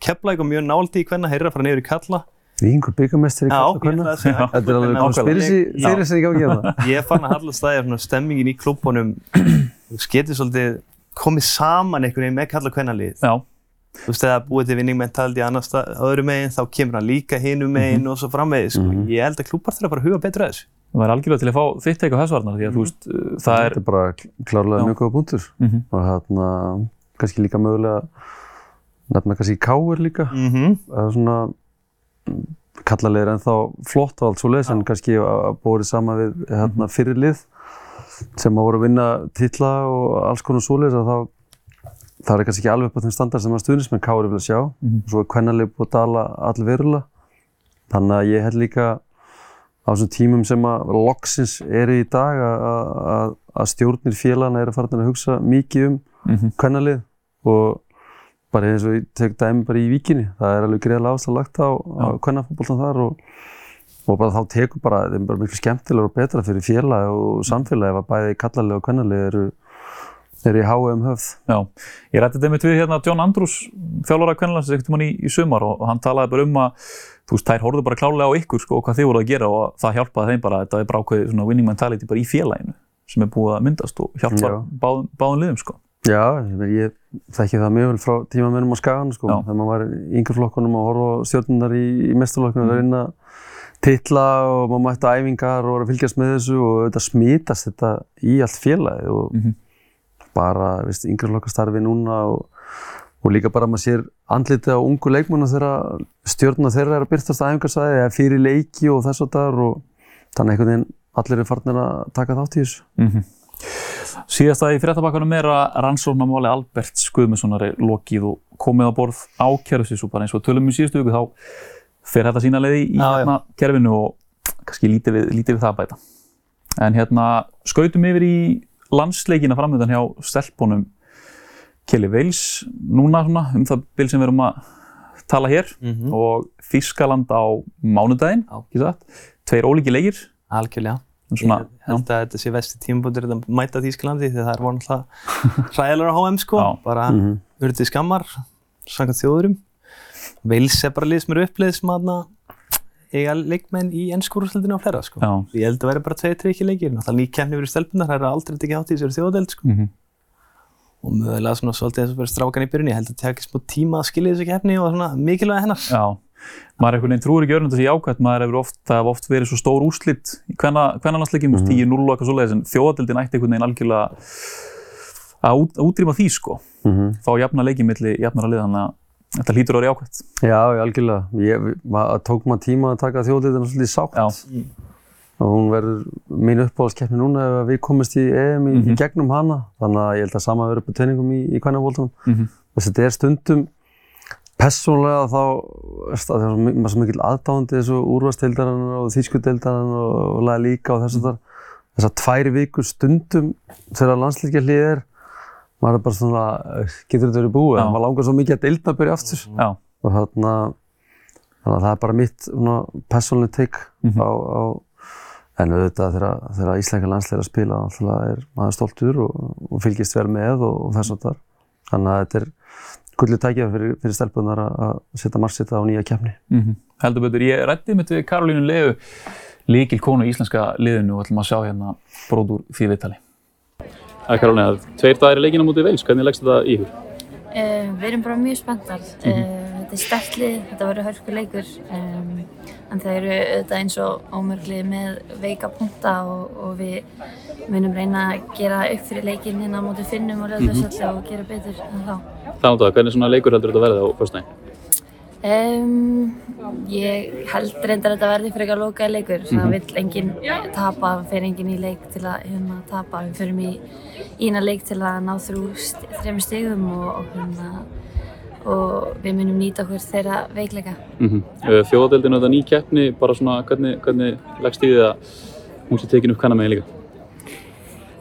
Keflæk og mjög náldi í Kvenna, heyrra fara niður í Kalla. Vingur byggamestri í Kalla ég að segja. Þetta er alveg Kvenna- konspirasi Já. fyrir sig í gangi hérna. [laughs] Ég fann að hallast það er svona stemmingin í klubunum getur svolítið komið saman einhvern veginn með Kalla og Kvenna lið. Já, Þú veist, þegar búið til vinning mentaldi annars stað- öðru meginn, þá kemur hann líka hinum meginn Mhm. og svo framvegið, sko. Ég held að klúpar þurfa að fara að huga betur að þessu. það væri algjörlega til að fá þitt teik á þessu varnar því að þú veist, uh, það er Þetta er bara klárlega mjög góða punktur. Mhm. Og hérna, kannski líka mögulega, nefna kannski káir líka. Mm -hmm. Er svona, kallalegir ennþá flott og allt svo leiðis, en kannski að að bórið sama við hérna, fyrir lið sem að voru að vinna titla og alls konar svo leiðis að þá það er kannski ekki alveg upp á þeim standard sem að stuðnismenn káir vilja sjá. Mhm. Svo er kvennalið búið að dala allverulega. Þannig að ég held líka á þessum tímum sem að loksins eru í dag að, að, að stjórnir félagana eru farin að hugsa mikið um Mhm. kvennalið og bara eins og ég tek dæmi bara í víkinni það er alveg greiðlega ástæð lagt á, á Já. kvennafótboltan þar og, og bara þá tekur bara, er bara miklu skemmtilegur og betra fyrir félag og samfélagi ef að bæði kallalið og kvennalið eru er í HM höfð. Já, ég rætti þetta með við hérna John Andrews, þjálfara kvennalands einhvern tímann í, í sumar og, og hann talaði bara um að þú veist, þær horfðu bara klálega á ykkur sko og hvað þið voru að gera og það hjálpaði þeim bara, þetta er bara ákveðið svona winning mentality bara í félaginu sem er búið að myndast og hjálpa Já. báðum, báðum liðum sko. Já, ég þekki það mjög vel frá tímamennum á Skagan sko, Já. þegar maður var í yngri flokkunum að horfa stjórnunar í, í mestarlokkunum, mm. verið inn að titla og maður mætti æfingar og var að fylgjast með þessu og þetta smítast þetta í allt félagið og Mhm. bara, veist, yngri flokkastarfi núna og, og líka bara maður sér andlitið á ungu leikmennu þegar stjórnuna þeirra er að byrtast á æfingarsvæði eða fyrir leiki og þess og þar og þannig einhvern veginn allir er farnir að taka þátt í þessu. Mm Síðasta í fréttabakkanum er að rannsóknarmáli Alberts Guðmundssonar er lokið og komið á borð á bara eins og tölum í síðustu viku þá fer þetta sína leiði í hérna, kerfinu og kannski lítið við, lítið við það að bæta. En hérna skautum yfir í landsleikina framöndan hjá stelpunum Kelly Wales núna svona um það bil sem við erum að tala hér Mhm. og Þískaland á mánudaginn, ekki satt, tveir ólíki leikir, Algjörlega. Svona, ég held að þetta sé vesti tímabundur að mæta Þýskalandi því það er voru náttúrulega hræðilega á HM sko, Já. bara Mhm. urðið skammar, samkvæmt þjóðurum. Vils er bara lið sem eru uppleið sem aðna eiga leikmenn í ennskúrúsleldinu á flera sko. já, Ég held að vera bara tveið, tveið ekki leikir, náttúrulega ný kemni verið stelpunar, það er aldrei tekið átt í þessari þjóðdeld sko. mhm, Og mögulega svona svolítið eins og bara strákan í byrjunni, ég held að það ekki smá tíma að skilja þessu kefni og svona mikilvæga hennar. já. Maður er einhvern veginn trúur ekki örnum þessi jákvæmt, maður hefur oft, það hefur oft verið svo stór úrslit í hvenna, hvernalansleikim, mm Mhm. 10-0 og eitthvað svoleiðis, en þjóðadildin ætti einhvern veginn algjörlega að út, að útrýma því sko, Mhm. fá jafna leiki milli jafnara lið, þannig að þetta hlýtur að vera jákvæmt. Já, algjörlega. Ég, maður tók maður tíma að taka þjóðleitina svolítið sátt. Já. Og hún verður mín uppáhaldskeppni núna ef við komumst í EM í, Mhm. í gegnum hana. Þannig að ég held að sama verður upp Mhm. Er persónlega þá, að það er svo er mikil aðdáðandi þessu úrvarsdeildarann og þýskudeildarann og, laga líka og þess að þar. Þessar tvær vikur stundum þegar landsleikja hlið er, maður er bara svona, getur þetta verið búið? En maður langar svo mikið að deilda að byrja aftur Já, og þarna þannig að það er bara mitt svona, persónlega take Mhm. á, á en auðvitað þegar, þegar íslenska landsleir að spila alltaf er maður stoltur og, og fylgist vel með og, og þess að þar þannig að þetta er gullið tækja fyrir, fyrir stelpunar að að setja margsetta á nýja keppni mhm. heldur betur. Ég rætti mitt við Karolínu Leu, líkil konu í íslenska liðinu og ætlum að sjá hérna bróð úr því viðtali. Það er Karolína, tveir dagir í leikina mútið Veils, hvernig leggst þetta í ykkur? Uh, við erum bara mjög spenntar. uh, þetta er sterklið, þetta verður hörku leikur. Um, en það eru auðvitað eins og ómörglið með veika punta og, og við munum reyna að gera upp fyrir leikinn hérna á móti finnum og löðarsöllu og gera betur en þá. Þannig að hvernig svona leikur heldur þetta verði á föstudaginn? Um, ég held reyndar að þetta verði frekar lokaði leikur. Það vill enginn tapa, það fer enginn í leik til að hérna, tapa. Við förum í ína leik til að ná þrjú st þrejum stigum og, og, hérna, og við munum nýta okkur þeirra veikleika. Mm -hmm. Þjóðadeildin er þetta ný keppni, bara svona hvernig, hvernig leggst í því að hún sé tekin upp kannar megin líka?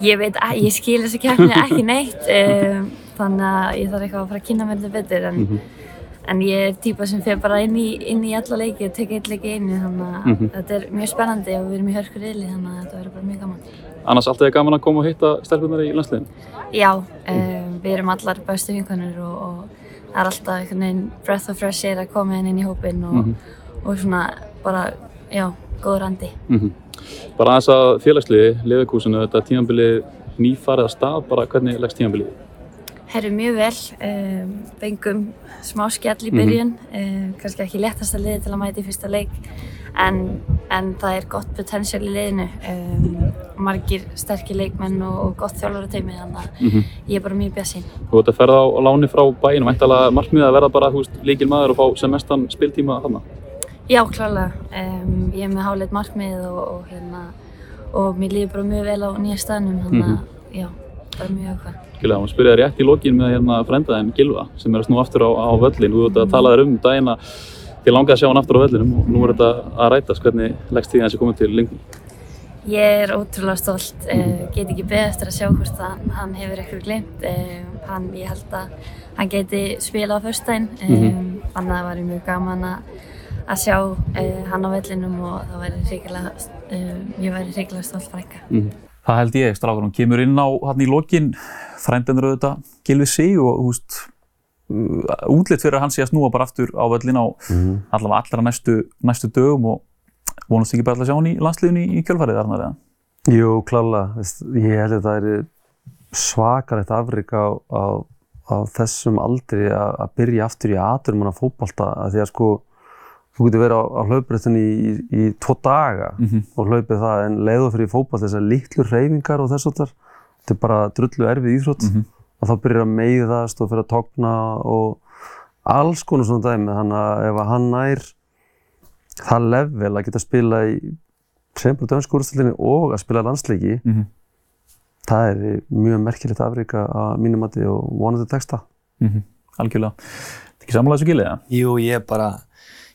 Ég veit ég skil þessu keppni ekki neitt, um, [laughs] þannig að ég þarf eitthvað að fara að kynna mér þetta betur. En, Mhm. en ég er típa sem fer bara inn í, inn í alla leiki og teka eitt leiki einu, þannig að Mhm. þetta er mjög spennandi og við erum í hörku riðli, þannig að þetta verður bara mjög gaman. Annars alltaf er gaman að koma og hitta stelpunar í landsliðin. Já, um, við erum allar bestu vinkonur og, og það er alltaf einhvern veginn breath of fresh air að koma henni inn í hópinn og, Mhm. og svona bara, já, góður andi. Mm Bara aðeins að félagsliði, Leverkusinu, þetta tímabilið nýfarið að stað, bara hvernig leggst tímabilið? Herru mjög vel, um, fengum smá skell í byrjun, um, kannski ekki léttasta liði til að mæta í fyrsta leik en, en það er gott potential í liðinu, um, margir sterkir leikmenn og, og gott þjálfarateimi þannig að Mm -hmm. ég er bara mjög bjassin. Þú ert að ferða á, láni frá bæinu, væntalega markmiðið að verða bara, líkil maður og fá sem mestan spiltíma þarna. Já, klálega. Um, ég er með háleit markmið og, og, hérna, og mér líður bara mjög vel á nýja staðnum, þannig að Mhm. já, bara mjög okkar. Gilva, hún það rétt í lokin með hérna frændaðin Gilva sem er að snú aftur á, á völlin. Þú veit að um daginn að þið langaði að sjá hann aftur á völlinum og nú er þetta að rætast. Hvernig leggst því að þessi komið til lengi? Ég er ótrúlega stolt, uh, get ekki beðið eftir að sjá hvort að hann hefur eitthvað glemt. Uh, hann, ég held að hann geti spilað á föstudaginn, um, þannig að það væri mjög gaman að, að sjá uh, hann á vellinum og það væri hrikalega, uh, ég væri hrikalega stolt frænka. Mm. Það held ég, strákur, hún kemur inn á hann í lokin, frændendur auðvitað, gilfið sig og, uh, útlitt fyrir að hann sé að snúa bara aftur á völlin á allavega allra næstu, næstu dögum og vonast ekki bara að sjá hann í landsliðinu í, kjölfarið þarna eða? Jú, klálega. Ég held að það er svakalegt afrik á, á, á þessum aldri að að byrja aftur í aturmanna fótbolta að því að sko þú getur verið á, á hlauprættinu í, í, í tvo daga og hlaupið það en leiðu fyrir fótbolta þessar litlu reyfingar og þess að þetta er bara drullu erfið íþrótt og þá byrjar að meiðast og fyrir að togna og alls konar svona dæmi þannig að ef að hann nær það level að geta spila í sem bara dönsku úrstöldinni og að spila landsleiki Mhm. það er mjög merkilegt afrika að mínum mati og vonandi texta. Mm Algjörlega. Þetta ekki sammála þessu gilið, eða? Jú, ég er bara,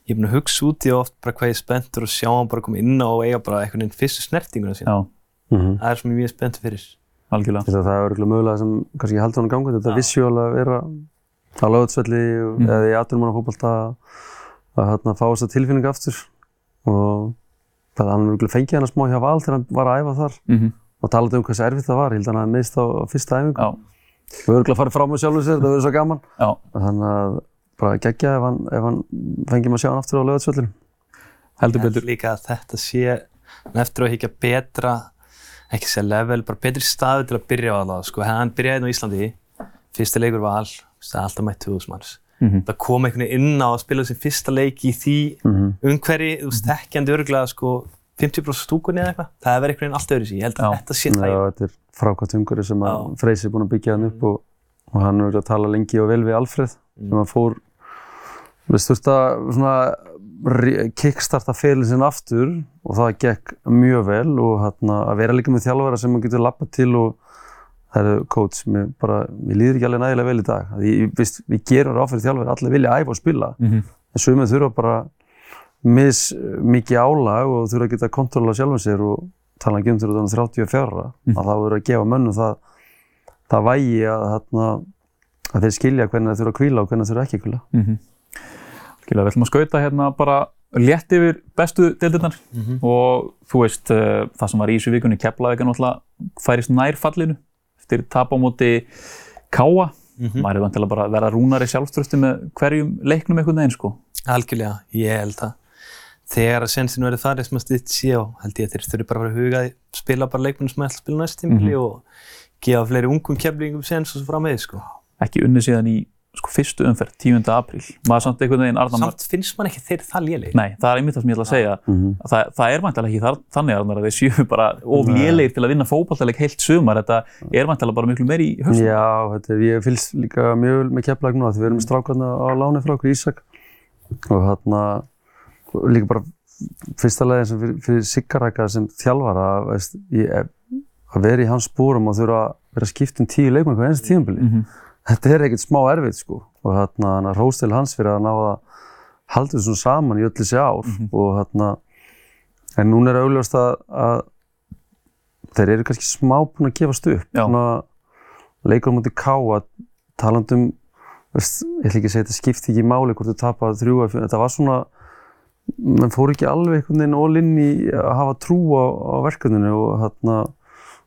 ég er búinn að hugsa út í oft bara hvað ég er spenntur og sjá hann bara koma inn á og eiga bara einhvern veginn fyrstu snertinguna sína. Já, Mm Það er sem ég er mjög spenntur fyrir. Algjörlega. Það er örgulega mögulega sem kannski heldur hann ganga, þetta Já. vissjál að vera á lögutsvelli Mm. eða í aturmanna fótbolta að hérna, fá þessa tilfinningu aftur og það er hann örgulega fengið hann að smá hjá val þegar hann var að æfa þar Mm og talaði um hversu erfitt það var, ég held að hann að miðst á á fyrsta æfingu. Já, Við örgulega farið frá með sjálfur sér, það verður svo gaman. já, Þannig að bara geggja ef hann, ef hann fengjum að sjá hann aftur á lögutsvellinu. heldur Ég held betur. líka að þetta sé eftir að higgja betra, ekki segja level, bara betri staðu til að byrja á alveg. Sko, hann byrjaði nú í Íslandi, fyrsta leikur var all, það er alltaf mætt 2000 manns. Mhm. Það kom einhvern veginn inn á að spila sin fyrsta leik í því Mhm. umhverfi, þú veist, þekkjandi örgulega sko 50% stúkunni eða eitthvað. Það er verið einhvern veginn allt öðru Ég held að Já. þetta sé Já, það. þetta er frákvæmt umhverfi sem að Já. Freysi er búinn að byggja hann upp og, og hann er að tala lengi og vel við Alfreð sem að fór við að svona kickstarta ferilin sinn aftur og það gekk mjög vel og hérna, að vera líka með þjálfara sem maður getur lappað til og það eru coach, mér, bara, mér líður ekki alveg nægilega vel í dag. Því, við, við gerum ráð fyrir þjálfara, allir vilja æfa og spila. Mhm. en sumið þurfa bara mis mikið álag og þurfa að geta kontróla sjálfum sér og tala ekki um þurfa þannig 34 Mhm. að það verður að gefa mönnum það það vægi að, þarna, að þeir skilja hvernig þeir þurfa að kvíla og hvernig þeir þurfa ekki að kvíla Mm Skilja, við ætlum að skauta hérna bara létt yfir bestu deildirnar og þú veist, uh, það sem var í þessu vikunni Keflavík er náttúrulega færist nær fallinu eftir tap á móti Káa. Maður er vantilega bara að vera rúnari sjálfströsti með hverjum leiknum einhvern veginn, sko. Algjörlega, ég held að þegar að sensin verður farið sem að stýtt sé og held ég að þeir þurfi bara að fara að huga að spila bara leikmenn sem ætla að spila næst tímili og gefa fleiri ungum keflingum sens og svo fram með sko. Ekki unnið síðan í sko, fyrstu umferð, 10. apríl. Maður samt einhvern veginn Arnar. Samt finnst man ekki þeir það léleg. Nei, það er einmitt það sem ég ætla að segja. Mhm. Það, það er vantilega ekki þar, þannig Arnar að þeir séu bara of lélegir til að vinna fótballtaleik heilt sumar. Þetta er vantilega bara miklu meir í höfstum. Já, þetta er, ég fylgst líka mjög vel með Keflag núna því við erum strákarna á láni frá okkur Ísak og þarna líka bara fyrsta leginn sem fyrir, fyrir Siggarækka sem þjálfara veist, ég, að vera í hans spórum og þurfa að vera að skipta um tíu leikmenn hvað einst tíðanbili Mhm. Þetta er ekkert smá erfitt sko. Og þarna hann að róstil hans fyrir að ná að halda þessu saman í öll þessi ár. Og þarna en núna er augljóst að, að þeir eru kannski smá búin að gefast upp. Svona leikur á móti Káa talandum veist, ég ætla ekki að segja þetta skipti ekki máli hvort þú tapar þrjú eða fjögur, þetta var svona menn fór ekki alveg einhvern veginn all inn í að hafa trú á, á verkefninu og þarna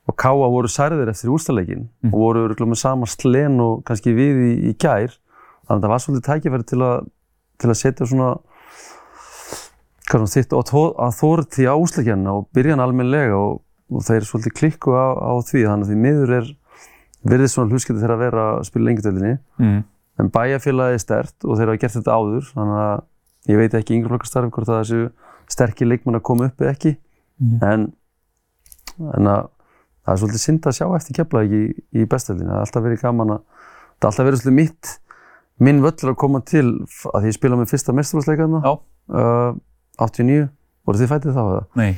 og Káa voru særðir eftir úrstæðleikin og voru örugglega með sama slen og kannski við í, í gær. Þannig að það var svolítið tækifæri til að til að setja svona þitt að þórti á úsleikjanna og byrja hann almennilega og, og þeir svolítið klikku á, á því. Þannig að því miður er virðist svona hluskipti þeirra að vera að spila lengjadöldinni Mm. en bæjarfélagi er stert og þeir hafa gert þetta áður. Þannig að ég veit ekki yngri flokkastarf hvort að þessu sterkir leikmenn að koma upp eða ekki. Mhm. en, en að það er svolítið synd að sjá eftir kefla ekki í, í bestöldinu, það er alltaf verið gaman að það er alltaf verið svolítið mitt minn völlur að koma til að því ég spila með fyrsta mesturúsleikaðna Já. uh, 89, voru þið fættið þá eða? Nei,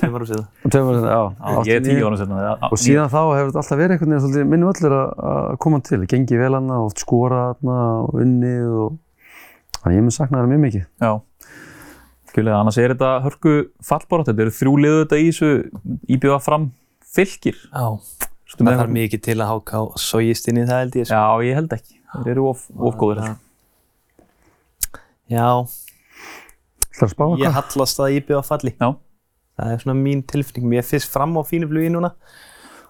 Þeir varum sér það. Og tveimur, já, ég er 10 ára sérna. og síðan þá hefur þetta alltaf verið einhvern veginn svolítið minn völlur að, að koma til, gengi vel hana, oft skora hana og unnið og þannig ég mun sakna það mjög mikið. Já, skilja, annars er þetta hörku fallbarátt, þetta eru þrjú liðu þetta í þessu íbjöða fram fylgir. Já, það þarf mikið til að háka á sógist inn í það held ég. Sko. Já, ég held ekki. Þeir eru of, of góður. Já, Það er að ég hallast að falli. Já. Það er svona mín tilfinning. Mér finnst fram á fínu flugi núna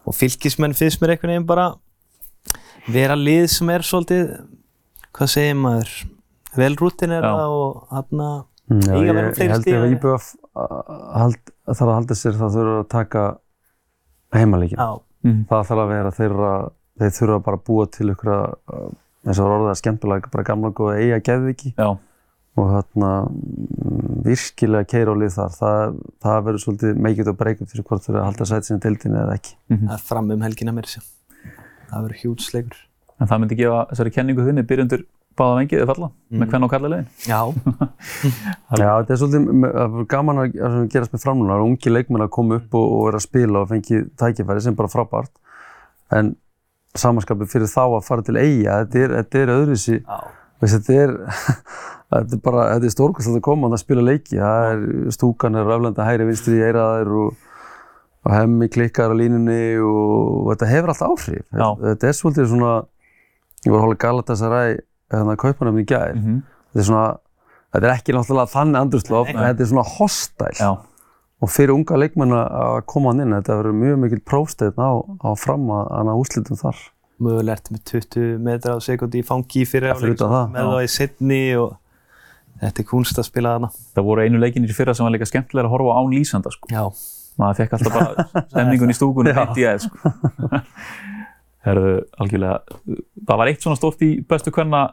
og fylgismenn finnst mér einhvern veginn bara vera lið sem er svolítið, hvað segir maður, vel rútinera Já. og hann að Mm, Já, Eiga ég, verið ég fleiri held stig ef en- IBF hald, þarf að halda sér það þurfa að taka heimaleikin. Já, Það þarf að vera þeirra, þeir þurfa bara að búa til ykkur eins og orðið að skemmtilega, bara gamla góða eiga geðviki Já, og hérna mm, virkilega keira á lið þar. Það, það verður svolítið meikið og breykut fyrir hvort þeir að halda sæti sinni deildinni eða ekki. það er fram um helgina mér sér. Það verður hjútsleikur. en það myndi gefa þessari kenningu þinni byrjundur báða vengið eða falla með hvern og kallilegin. Já, [laughs] Já, þetta er svolítið er gaman að að gerast með framluna. Það er ungi leikmenn að koma upp og, og vera að spila og fengi tækifæri sem er bara frábært. En samanskapið fyrir þá að fara til eiga, þetta er, þetta er öðruvísi þetta er, [laughs] þetta er bara, þetta er stórkvæmst að koma að spila leiki. Það er, stúkan er raflenda hægri vinstri í eiraðir og, og hemmi klikkar á línunni og, og þetta hefur allt áhrif. Já. Þetta er svolítið svona, ég var að hóla Galatasaray, hérna, kaupanum í gær. Mm Þetta er svona, þetta er ekki náttúrulega þannig andrúslof, en þetta er svona hostile. Já, Og fyrir unga leikmenn að koma hann inn, þetta verður mjög mikil prófsteinn á, á fram að, að úrslitum þar. Mögulega ertu með 20 metra á sekundi í fangi fyrir það, með það í setni og þetta er kunst að spila þarna. það voru einu leikinir í fyrra sem var líka skemmtilega að horfa á án lýsanda sko. Já, maður fekk alltaf bara [laughs] stemningun í stúkunni í aðeins sko. [laughs] Herðu, algjörlega það var eitt svona stórt í bestu kvenna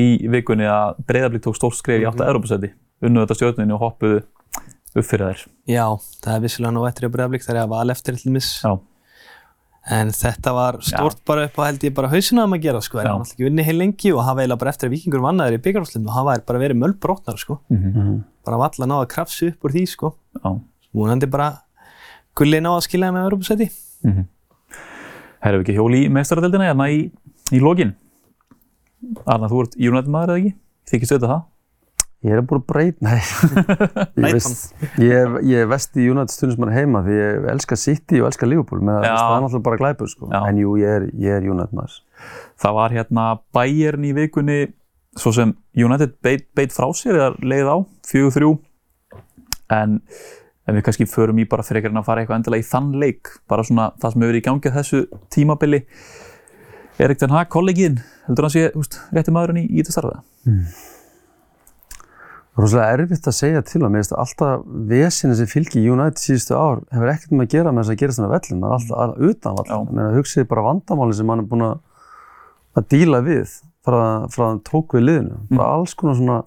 í vikunni að Breiðablík tók stórt skref í átta Europasæti unnuðu þetta stjórnunni og hoppuðu upp fyrir þær já, það er vissilega nú eftir að bregðablík þegar ég var eftir til mis. Já, En þetta var stort bara upp á held ég bara hausina um að gera sko. Það Já. er náttúrulega ekki vinni heil lengi og hafa eiginlega bara eftir að vikingur vannaður í byggarúslinu og hafa þær bara verið mölbrotnar sko. Mhm. Bara valla náða að krafsa upp úr því sko. já Múnandi bara gulli ná að skilja með Europasæti. Herðu við ekki hjóli í meistaradeldina hérna í, í lokin Arna, þú ert United maður eða ekki? Þykist auðvitað það? Ég er búin að breyta, nei, [laughs] ég, veist, ég, ég vest í United stundismann heima því ég elska City og elska Liverpool, með Já. það er náttúrulega bara glæpur sko, Já. en jú, ég er, ég er United maður. Það var hérna Bayern í vikunni svo sem United beit, beit frá sér eða leið á, 4-3 en en við kannski förum í bara fyrir að fara eitthvað endilega í þann leik bara svona það sem hefur verið í gangi á þessu tímabili Erik Ten Hag, kollegiðin heldur hann sé, húst, rétti maðurinn í, í þetta starfa? Það er rosalega erfitt að segja til að mér finnst alltaf vesinni sem fylgir United síðustu ár hefur ekkert með að gera með þess að gerast þannig vellum, það er alltaf alltaf utan meina, hugsið bara vandamáli sem hann er búin að, að díla við frá, frá hann tók við liðinu. Bara alls konar svona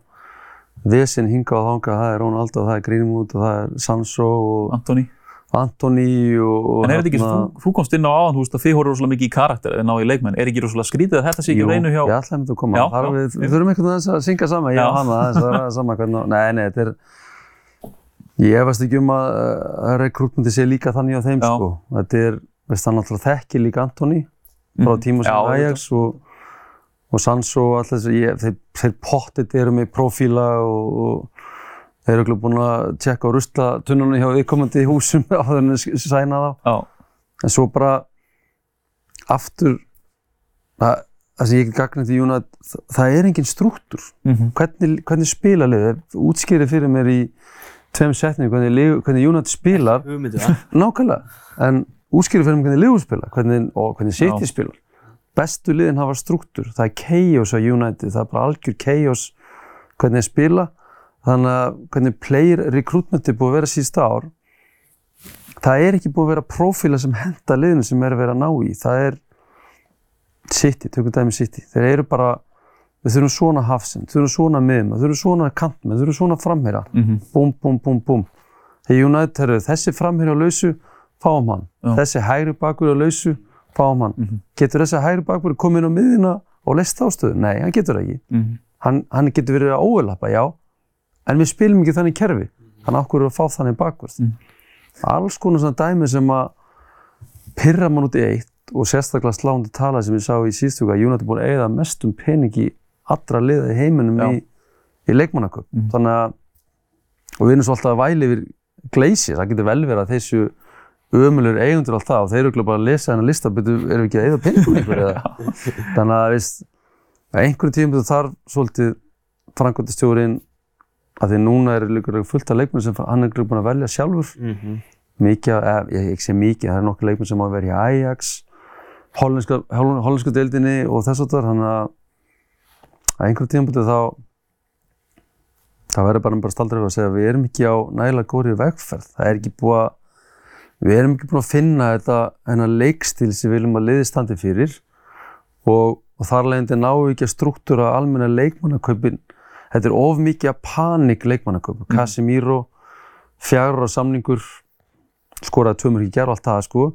vesin hinga og þanga, það er Ronaldo, það er Greenwood og það er Sancho og Antoni? Antoni og... En er þetta ekki, hérna- þú, þú komst inn á áðan, þú veist að þið horfum rosalega mikið í karakter en ná í leikmenn, er ekki rosalega skrítið að þetta sé ekki Jú, reynu hjá ég ætlaði að koma. Já, Þar já. við, við þurfum einhvern veginn að syngja saman, ég og hana, þess að ræða saman hvernig, nei, nei, þetta er, ég efast ekki um að, að rekrútmyndi sé líka þannig á þeim, Já. sko. Þetta er, veist, hann alltaf þekki líka Antoni frá Mhm. tíma sem Ajax og, og Sancho og allt þess að ég, þeir, þeir pottit eru með profíla og, og þeir eru örugglega búin að tjekka á ruslatununum hjá viðkomandi í húsum [laughs] á þeirra sæna þá. Já, En svo bara aftur það, það sem ég get gagnið til Júna það, það er engin struktúr Mhm. hvernig, hvernig spila liðið útskýri fyrir mér í tveim setningu hvernig, hvernig Júna spilar Hugmyndu [laughs] það. nákvæmlega en útskýri fyrir mér hvernig liðið spila hvernig, og hvernig City Já. spilar bestu liðin hafa struktúr það er chaos á United það er bara algjör chaos hvernig þeir spila þannig að hvernig player recruitment er búið að vera síðasta ár það er ekki búið að vera prófíla sem henda liðinu sem er að vera að ná í það er City, tökum dæmi City þeir eru bara, við þurfum svona hafsend þurfum svona miðum, við þurfum svona við þurfum svona framherja, Mhm. búm, búm, búm, búm þegar United eru þessi framherja á lausu fáum hann, Já. þessi hægri bakur á lausu fáum hann, Mhm. getur þessi hægri bakur komið inn á miðina og leist ástöðu? Nei, hann getur ekki Mhm. hann, hann getur verið að óelappa, já en við spilum ekki þannig kerfi hann okkur að fá þannig bakvörð Mm. alls konar svona dæmi sem að pyrra mann út í eitt og sérstaklega slándi tala sem ég sá í síðustuga að er búin að eigða mestum peningi allra liða í heiminum Já. í, í leikmannaköp Mm. þannig að og við erum svo alltaf að væli yfir gleysi, það getur vel verið að þessu ömulur eigundur allt það og þeir eru örugglega bara að lesa þennan lista betur, erum við ekki að eigða peningum einhver eða [laughs] þannig að að einhverjum tíum þarf svolítið frangvöldastjórin að því núna er líka fullt af leikmenn sem hann er líka búin að velja sjálfur Mhm. mikið, af- eh, ég, ég sé mikið, það er nokkuð leikmenn sem á að vera í Ajax hollensku deildinni og þess að það þannig að að einhverjum tímabútið þá það verður bara bara staldra við að segja að við erum ekki á nægilega góri vegferð það er ekki búið að við erum ekki búin að finna þetta hennar leikstíl sem við viljum að liði standi fyrir og, og þar leiðandi ná við ekki að struktúra almenna leikmannakaupin þetta er of mikið að panik leikmannakaup Casemiro fjagur á samningur skoraði tvö mörg í gerð og allt það sko.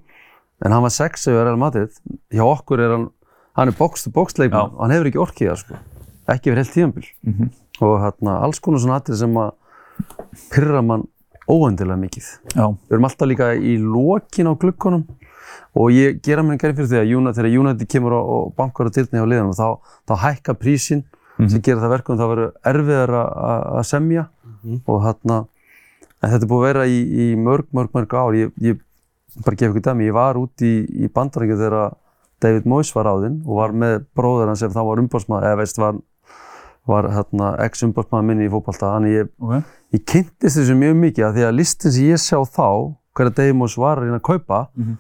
En hann var sex ef Real Madrid. Hjá okkur er hann hann er box to box leikmann og hann hefur ekki orkið það sko. Ekki verið heilt tíðanbíl Mhm. og hérna alls konar svona atrið sem að pyrra mann óendilega mikið. Já, við erum alltaf líka í lokin á glukkonum og ég gera mér gerð fyrir því að United, þegar United kemur og, bankar á dyrni á liðanum þá, þá hækka prísin sem gerir það verkum það verður erfiðar að- að að semja og hérna en þetta er búið að vera í, í mörg, mörg, mörg ár. Ég, ég bara gef ykkur dæmi, ég var út í, í bandarækju þegar David Moyes var áðinn og var með bróður hans sem þá var umbásmaður, eða veist var, var hérna, ex-umbásmaður minni í fótballta, þannig ég ok. ég kynntist þessu mjög mikið að því að listin sem ég sjá þá hverja Deimos var að reyna að kaupa Mhm.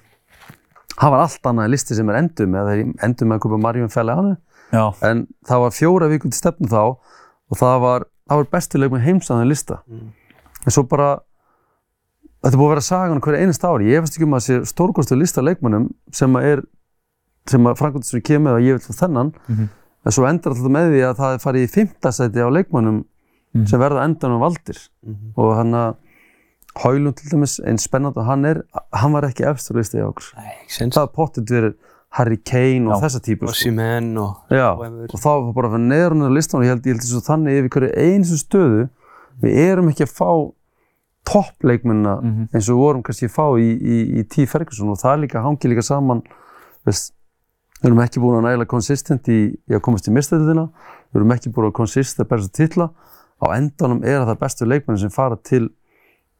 það var allt annað listi sem er endum eða þeir endum með að kaupa Marjón Fellehanu Já, en það var fjóra vikur til stefnu þá og það var, það var bestileg með heimsaðan lista en svo bara þetta búið að vera sagan hverja einast ári ég veist ekki um að sé stórkostu lista af leikmönnum sem að er sem að Frankfurtur kemur að ég vil fá þennan Mhm. en svo endar alltaf með því að það er farið í fimmtasæti á leikmönnum Mhm. sem verða endan um valdir og hann að Hálund til dæmis, einn spennand og hann er, hann var ekki efstur listi á okkur. Nei, ekki sens. Það er pottet verið Harry Kane og Já. þessa típu. Og Simen og... Já, og og þá var bara fyrir neðrunni á listan og ég held, ég held þessu þannig yfir hverju eins stöðu við erum ekki að fá toppleikmunna Mhm. eins og við vorum kannski að fá í, í, í T. Ferguson og það líka hangi líka saman veist, við erum ekki búin að nægilega konsistent í, í að komast í mistæðina við erum ekki búin að konsist að berja titla á endanum er það bestu leikmenni sem fara til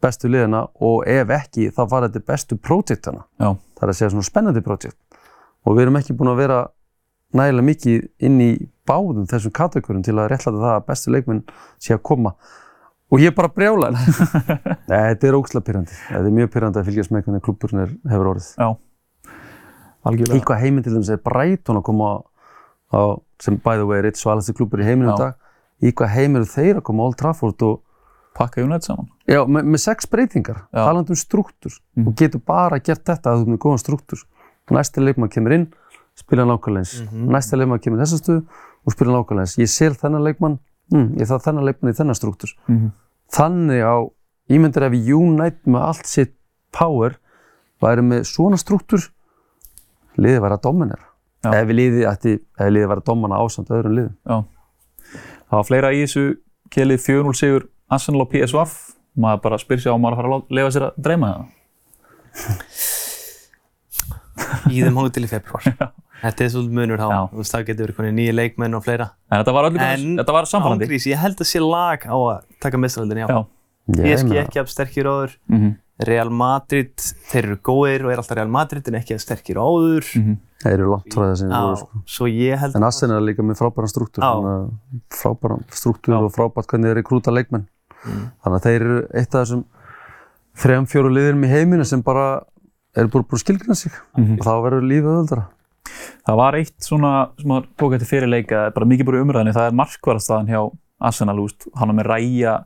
bestu liðina og ef ekki þá fara til bestu projektana já, það er að segja svona spennandi projekt og við erum ekki búin að vera nægilega mikið inn í báðum þessum kategórum til að réttlæta það að bestu leikmenn sé að koma og ég er bara brjála [laughs] Nei, þetta er ógslag pyrrandi þetta er mjög pyrrandi að fylgjast með hvernig klubburinn er, hefur orðið já. Algjörlega. í hvað heiminn til dæmis er Brighton að koma á, sem by the way er eitt svalasti klubbur í heiminum í Já. dag í hvað heim eru þeir að koma á Old Trafford og Pakka United saman. Já, með, með sex breytingar, Já. talandi um struktúr Mhm. og getur bara gert þetta að þú ert með góðan struktúr. Næsti leikmaður kemur inn, spila nákvæmlega eins. Næsti leikmaður kemur í þessa stöðu og spila nákvæmlega eins. Ég sel þennan leikmann, mm, ég þarf þennan leikmann í þennan struktúr. Mhm. Þannig á, ímyndir ef United með allt sitt power væri með svona struktúr, liðið væri að dominera. Ef liðið ætti, ef liðið væri að domina ásamt öðrum liðum. Já. Það var fleira í þessu kelið 4-0 sigur Arsenal og PSV. Maður bara spyr sér á maður að fara að leyfa sér að dreyma það. [laughs] í þeim hóðu til í februar. Þetta er svolítið munur þá. Þú veist, það getur verið konið nýja leikmenn og fleira. En þetta var öllum, En þetta var samfælandi. Ángrís, ég held að sé lag á að taka mestralöldin, já. Já. Ég meina- ekki af sterkir áður. Mhm. Real Madrid, þeir eru góðir og er alltaf Real Madrid en ekki af sterkir áður. Mhm. Þeir eru langt frá það sem ég held En Arsenal er líka með frábæran struktúr, frábæran struktúr og frábært hvernig þeir rekrúta leikmenn. Mm. Þannig að þeir eru eitt af þessum þrejum, fjóru liðurum í heiminu sem bara eru búin búin að skilgrina sig Mhm. og þá verður lífið öðuldara. Það var eitt svona sem að tók eftir fyrir leika, bara mikið í umræðinni, það er markvarðarstaðan hjá Arsenal, úst, hann var með ræja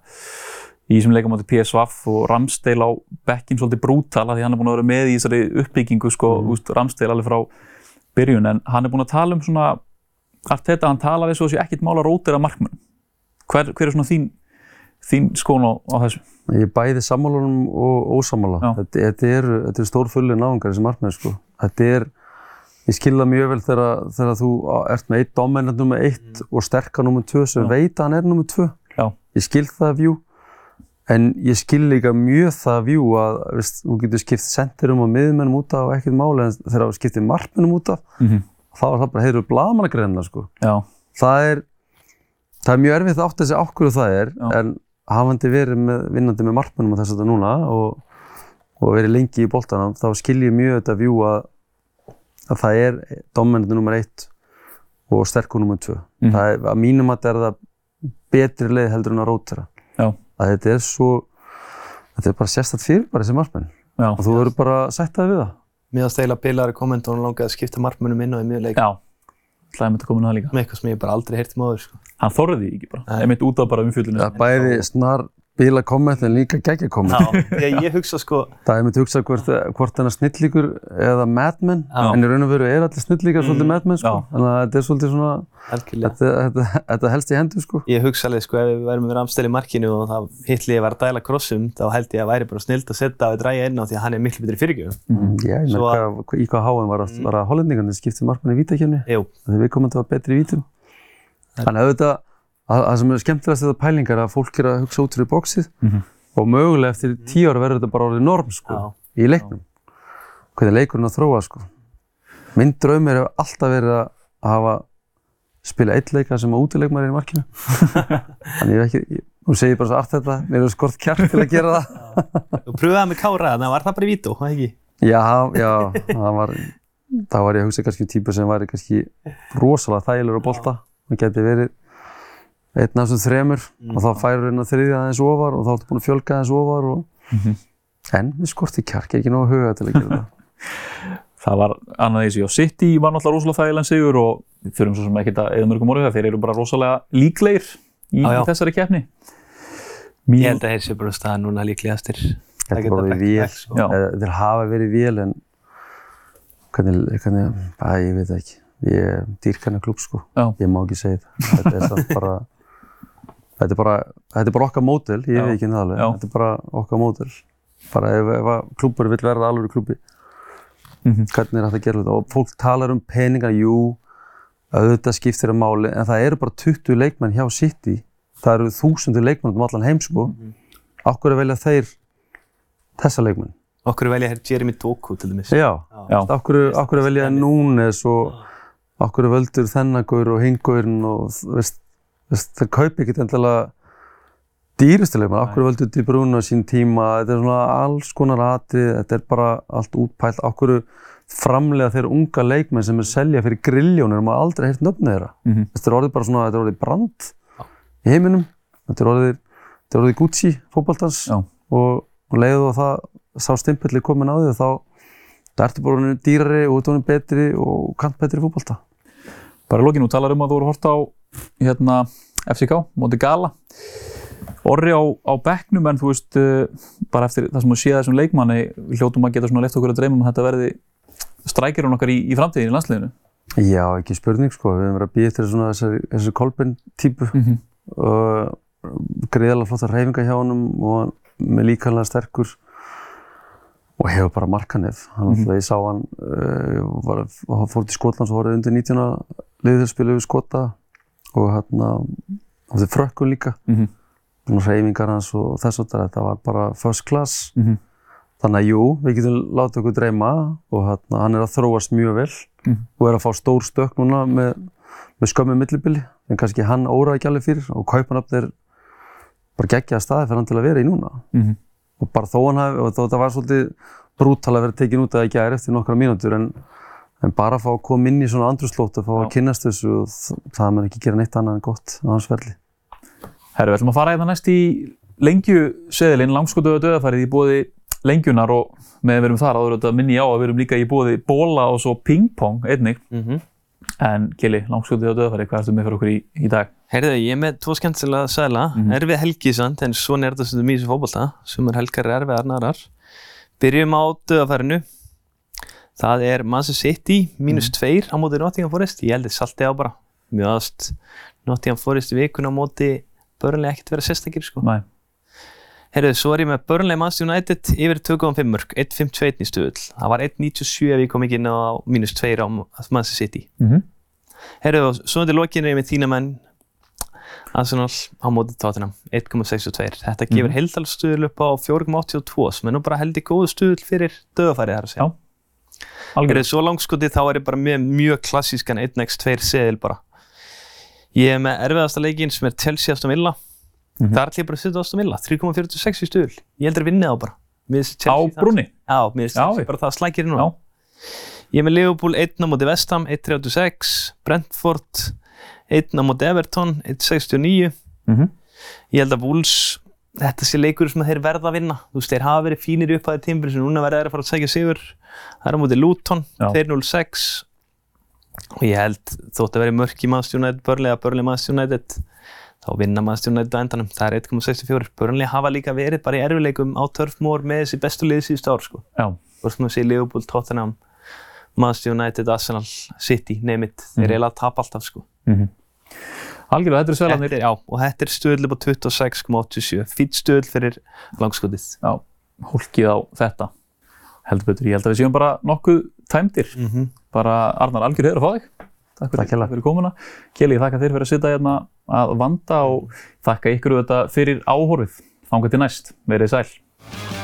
í þessum leikum átti PSV og Ramsdale á bekkin svolítið brútal af því hann er búin að vera með í þessari uppbyggingu sko, mm. úst, Ramsdale alveg frá byrjun, en hann er búin að tala um svona allt þetta, hann talar eins og þessi ekkit mála rótir af markmönnum. Hver, hver er svona þín, þín skón á, á þessu? Ég er bæði sammálunum og ósammála. Þetta, þetta eru er stór fulli náungar þessi markmenn sko. Þetta er, ég skilða mjög vel þegar, þegar þú ert með eitt dominant nummer eitt og sterkar nummer tvö sem Já. veit að hann er nummer tvö. Já. Ég skil það vjú, en ég skil líka mjög það vjú að veist, þú getur skipt senterum og miðmennum út af og ekkert máli en þegar þú skiptir markmennum út af Mm -hmm. þá er það bara, heyrðu, blaðmannagreina sko. Já, Það er, það er mjög erfitt að átta sig á hverju það er en hafandi verið með, vinnandi með markmennum og þess að þetta núna og, og verið lengi í boltanum þá skil ég mjög þetta vjú að, að það er dominandi nummer eitt og sterkur nummer tvö. Mhm. Það er, að mínum að þetta er það betri leið heldur en að rótera. Já. að þetta er svo þetta er bara sérstætt fyrir bara þessi markmenn Já, og þú verður bara að sætta þig við það Mér að steyla bilaður komment og hann langaði að skipta markmönnum inn á í mjög leik já. Það er myndið að koma inn á það líka. með eitthvað sem ég bara aldrei heyrt móður sko. Hann þorði því ekki bara. Myndi út af bara umfjöldinu. það er bæði snar bíla komment en líka geggja komment ég, ég hugsa sko það er að hugsa hvort, hvort hann er snillíkur eða madman Já. en í raun og veru er allir snillíkar svolítið madman sko. Já. þannig að þetta er svolítið svona algjörlega þetta, þetta, þetta helst í hendur sko. Ég hugsa alveg sko ef við værum með ramstel í markinu og það hitliði var að dæla krossum þá held ég að væri bara snilt að setja á að dræja inn á því að hann er miklu betri fyrirgjöf. Já, ég með að- í hvað háum var, að, var að hollendingarnir skiptið markmann í vítakefni Jú, þegar við komum að vera betri í vítum þannig að auðvitað að, að sem er skemmtilegast þetta pælingar að fólk er að hugsa út fyrir bóksið Mhm. og mögulega eftir tíu ára verður þetta bara orðið norm sko, Já. í leiknum hvernig leikurinn að þróa sko. minn draumir hefur alltaf verið að hafa spila eitt leika sem að útileikmar er í markinu [laughs] þannig ég hef ekki nú segir bara svo allt þetta mér hefur skort kjart til að gera það þú pröfaði með Kára þannig að var það bara í vító, það ekki? Já, já, það var, það var ég að hugsa kannski um típu sem væri kannski rosalega þægilegur á bolta og geti verið einn af þessum þremur og þá færur henn að þriðja aðeins ofar og þá ertu búin að fjölga aðeins ofar og en við skorti kjark, ekki nógu huga til að gera það. [laughs] Það var annað eins og City var náttúrulega rosalega þægilega sigur og við þurfum svo sem ekkert að eða mörgum orðið það, þeir eru bara rosalega líklegir í, í þessari keppni. Ég Mín, held að þeir sé bara á stað núna líklegastir. Þetta er bara vél, eða þeir hafa verið vél en hvernig, hvernig, að ég veit ekki. Ég dýrk hennar klúb sko, Já. ég má ekki segja það. Þetta er samt bara, þetta er bara, þetta er bara okkar mótel, ég veit ekki það alveg, Já. þetta er bara okkar mótel. Bara ef, ef að klúbur vill verða alveg klúbi, Mhm. hvernig er hægt að gera þetta? Og fólk talar um peningar, jú, auðvitað skiptir það máli, en það eru bara 20 leikmenn hjá City, það eru þúsundir leikmenn um allan heim sko. Mhm. Akkur er velja þeir þessa leikmenn? Okkur velja hér Jeremy Doku til dæmis. Já, Já. Akkur, akkur er velja Núnes og akkur er völdur þennagur og hingurinn og veist, þeir kaupa ekkert endilega dýrustilegum, akkur er völdur til brúna sín tíma, þetta er svona alls konar atrið, þetta er bara allt útpælt, akkur framlega þeir unga leikmenn sem er selja fyrir grilljónir? Og maður aldrei heyrt nöfnið þeirra. Mhm. Þetta er orðið bara svona, þetta er orðið brand í heiminum, þetta er orðið, þetta er orðið Gucci fótboltans. Já. og, og leiðu og það sá stimpilli komin á því þá það ertu bara orðinu dýrari og betri og kant betri fótbolta. Bara í lokinu, þú talar um að þú voru hort á hérna, FCK, móti Gala. Orri á, á bekknum en þú veist, uh, bara eftir það sem þú séð þessum leikmanni, hljótum að geta svona leift okkur að dreyma um að þetta verði strækirinn okkar í, í framtíðin í landsliðinu. Já, ekki spurning sko, við hefum verið að býja eftir svona þessari, þessari kolben típu Mm -hmm. og greiðalega flotta reyfinga hjá honum og með líkanlega sterkur og hefur bara markanef. Hann Mhm. alltaf, ég sá hann, uh, var, fór til Skotlands og voru undir 19 liðurspilu við Skota og hérna, og þau frökkun líka. Mhm. Svona reyfingar hans og þess að þetta var bara first class. Mhm. Þannig að jú, við getum látið okkur dreyma og hérna, hann er að þróast mjög vel Mhm. og er að fá stór stök núna með, með skömmu millibili en kannski hann óraði ekki alveg fyrir og kaupanöfn er bara geggjaða staði fyrir hann til að vera í núna Mhm. og bara þó hann hafi, og þó þetta var svolítið brútal að vera tekin út að það gæri eftir nokkra mínútur en, en bara að fá að koma inn í svona andruslót og fá að Já. kynnast þessu og það mun ekki gera neitt annað en gott á hans ferli. Herru, við ætlum að fara hérna næst í lengjuseðilinn, langskotu og döðafærið í bóði lengjunar og með að við erum þar áður þetta minni á að við erum líka í bóði bóla og svo pingpong einnig. Mm En Kili, langskotu og döðafærið, hvað ertu með fyrir okkur í, í dag? Heyrðu, ég er með tvo skemmtilega sæla, Mhm. erfið helgi samt, en svona er þetta stundum í þessu fótbolta, sumar helgar er erfið aðnarar. Byrjum á döðafærinu, það er Manchester City, mínus tveir á móti Nottingham Forest, ég held þið salti á bara, mjög aðast, Nottingham Forest vikuna á móti börnlega ekkert vera sérstakir sko. Næ. Heyrðu, svo er ég með Burnley Manchester United yfir 2,5 mörg, 1.51 í stöðull. Það var 1.97 ef ég kom ekki inn á mínus 2 á Manchester City. Mm -hmm. Heyrðu, og svo undir lokinu er ég með þína menn Arsenal á móti Tottenham 1,62. Þetta gefur mm. heildalstuðul upp á 4,82 sem er nú bara heldur góðu stuðul fyrir döðafærið þar að segja. Já. Algjörð. Heyrðu, svo langskoti þá er ég bara með mjög klassískan 1x2 seðil bara. Ég er með erfiðasta leikin sem er Chelsea Aston Villa. Mhm. Það er allir bara að setja Aston Villa, 3,46 í stuðul. Ég heldur að vinna þá bara. Á það- brúnni? Já, mér finnst ég- bara það slækir. Já. Ég er með Liverpool 1 á móti Vestham 1.36, Brentford 1 á móti Everton 1.69 Mm -hmm. Ég held að Wolves þetta sé leikur sem þeir verða að vinna þú veist, þeir hafa verið fínir í upphæði tímbil sem núna verða þeir að fara að segja sigur það er á móti Luton, Já. 2-0-6 og ég held þótt að vera mörk í Manchester United Burnley að Burnley Manchester United þá vinna Manchester United á endanum það er 1,64 Burnley hafa líka verið bara í erfileikum á Turf Moor með þessi bestu liði síðustu ár sko. Hvort sem þú sé Liverpool, Tottenham Manchester United, Arsenal, City name it, þeir Mhm. eiginlega tapa alltaf sko. algjörlega, þetta er þetta svelarnir. er, já, og þetta er stöðl upp á 26,87 fýtt stöðl fyrir langskotið Já, hólkið á þetta. Heldur betur, ég held að við séum bara nokkuð tæmdir. mm -hmm. Bara Arnar, algjör heiður að fá þig. Takk fyrir, Takk fyrir komuna. Keli, þakka þér fyrir að sitja hérna að vanda og þakka ykkur þetta fyrir áhorfið. Þangað til næst, verið sæl.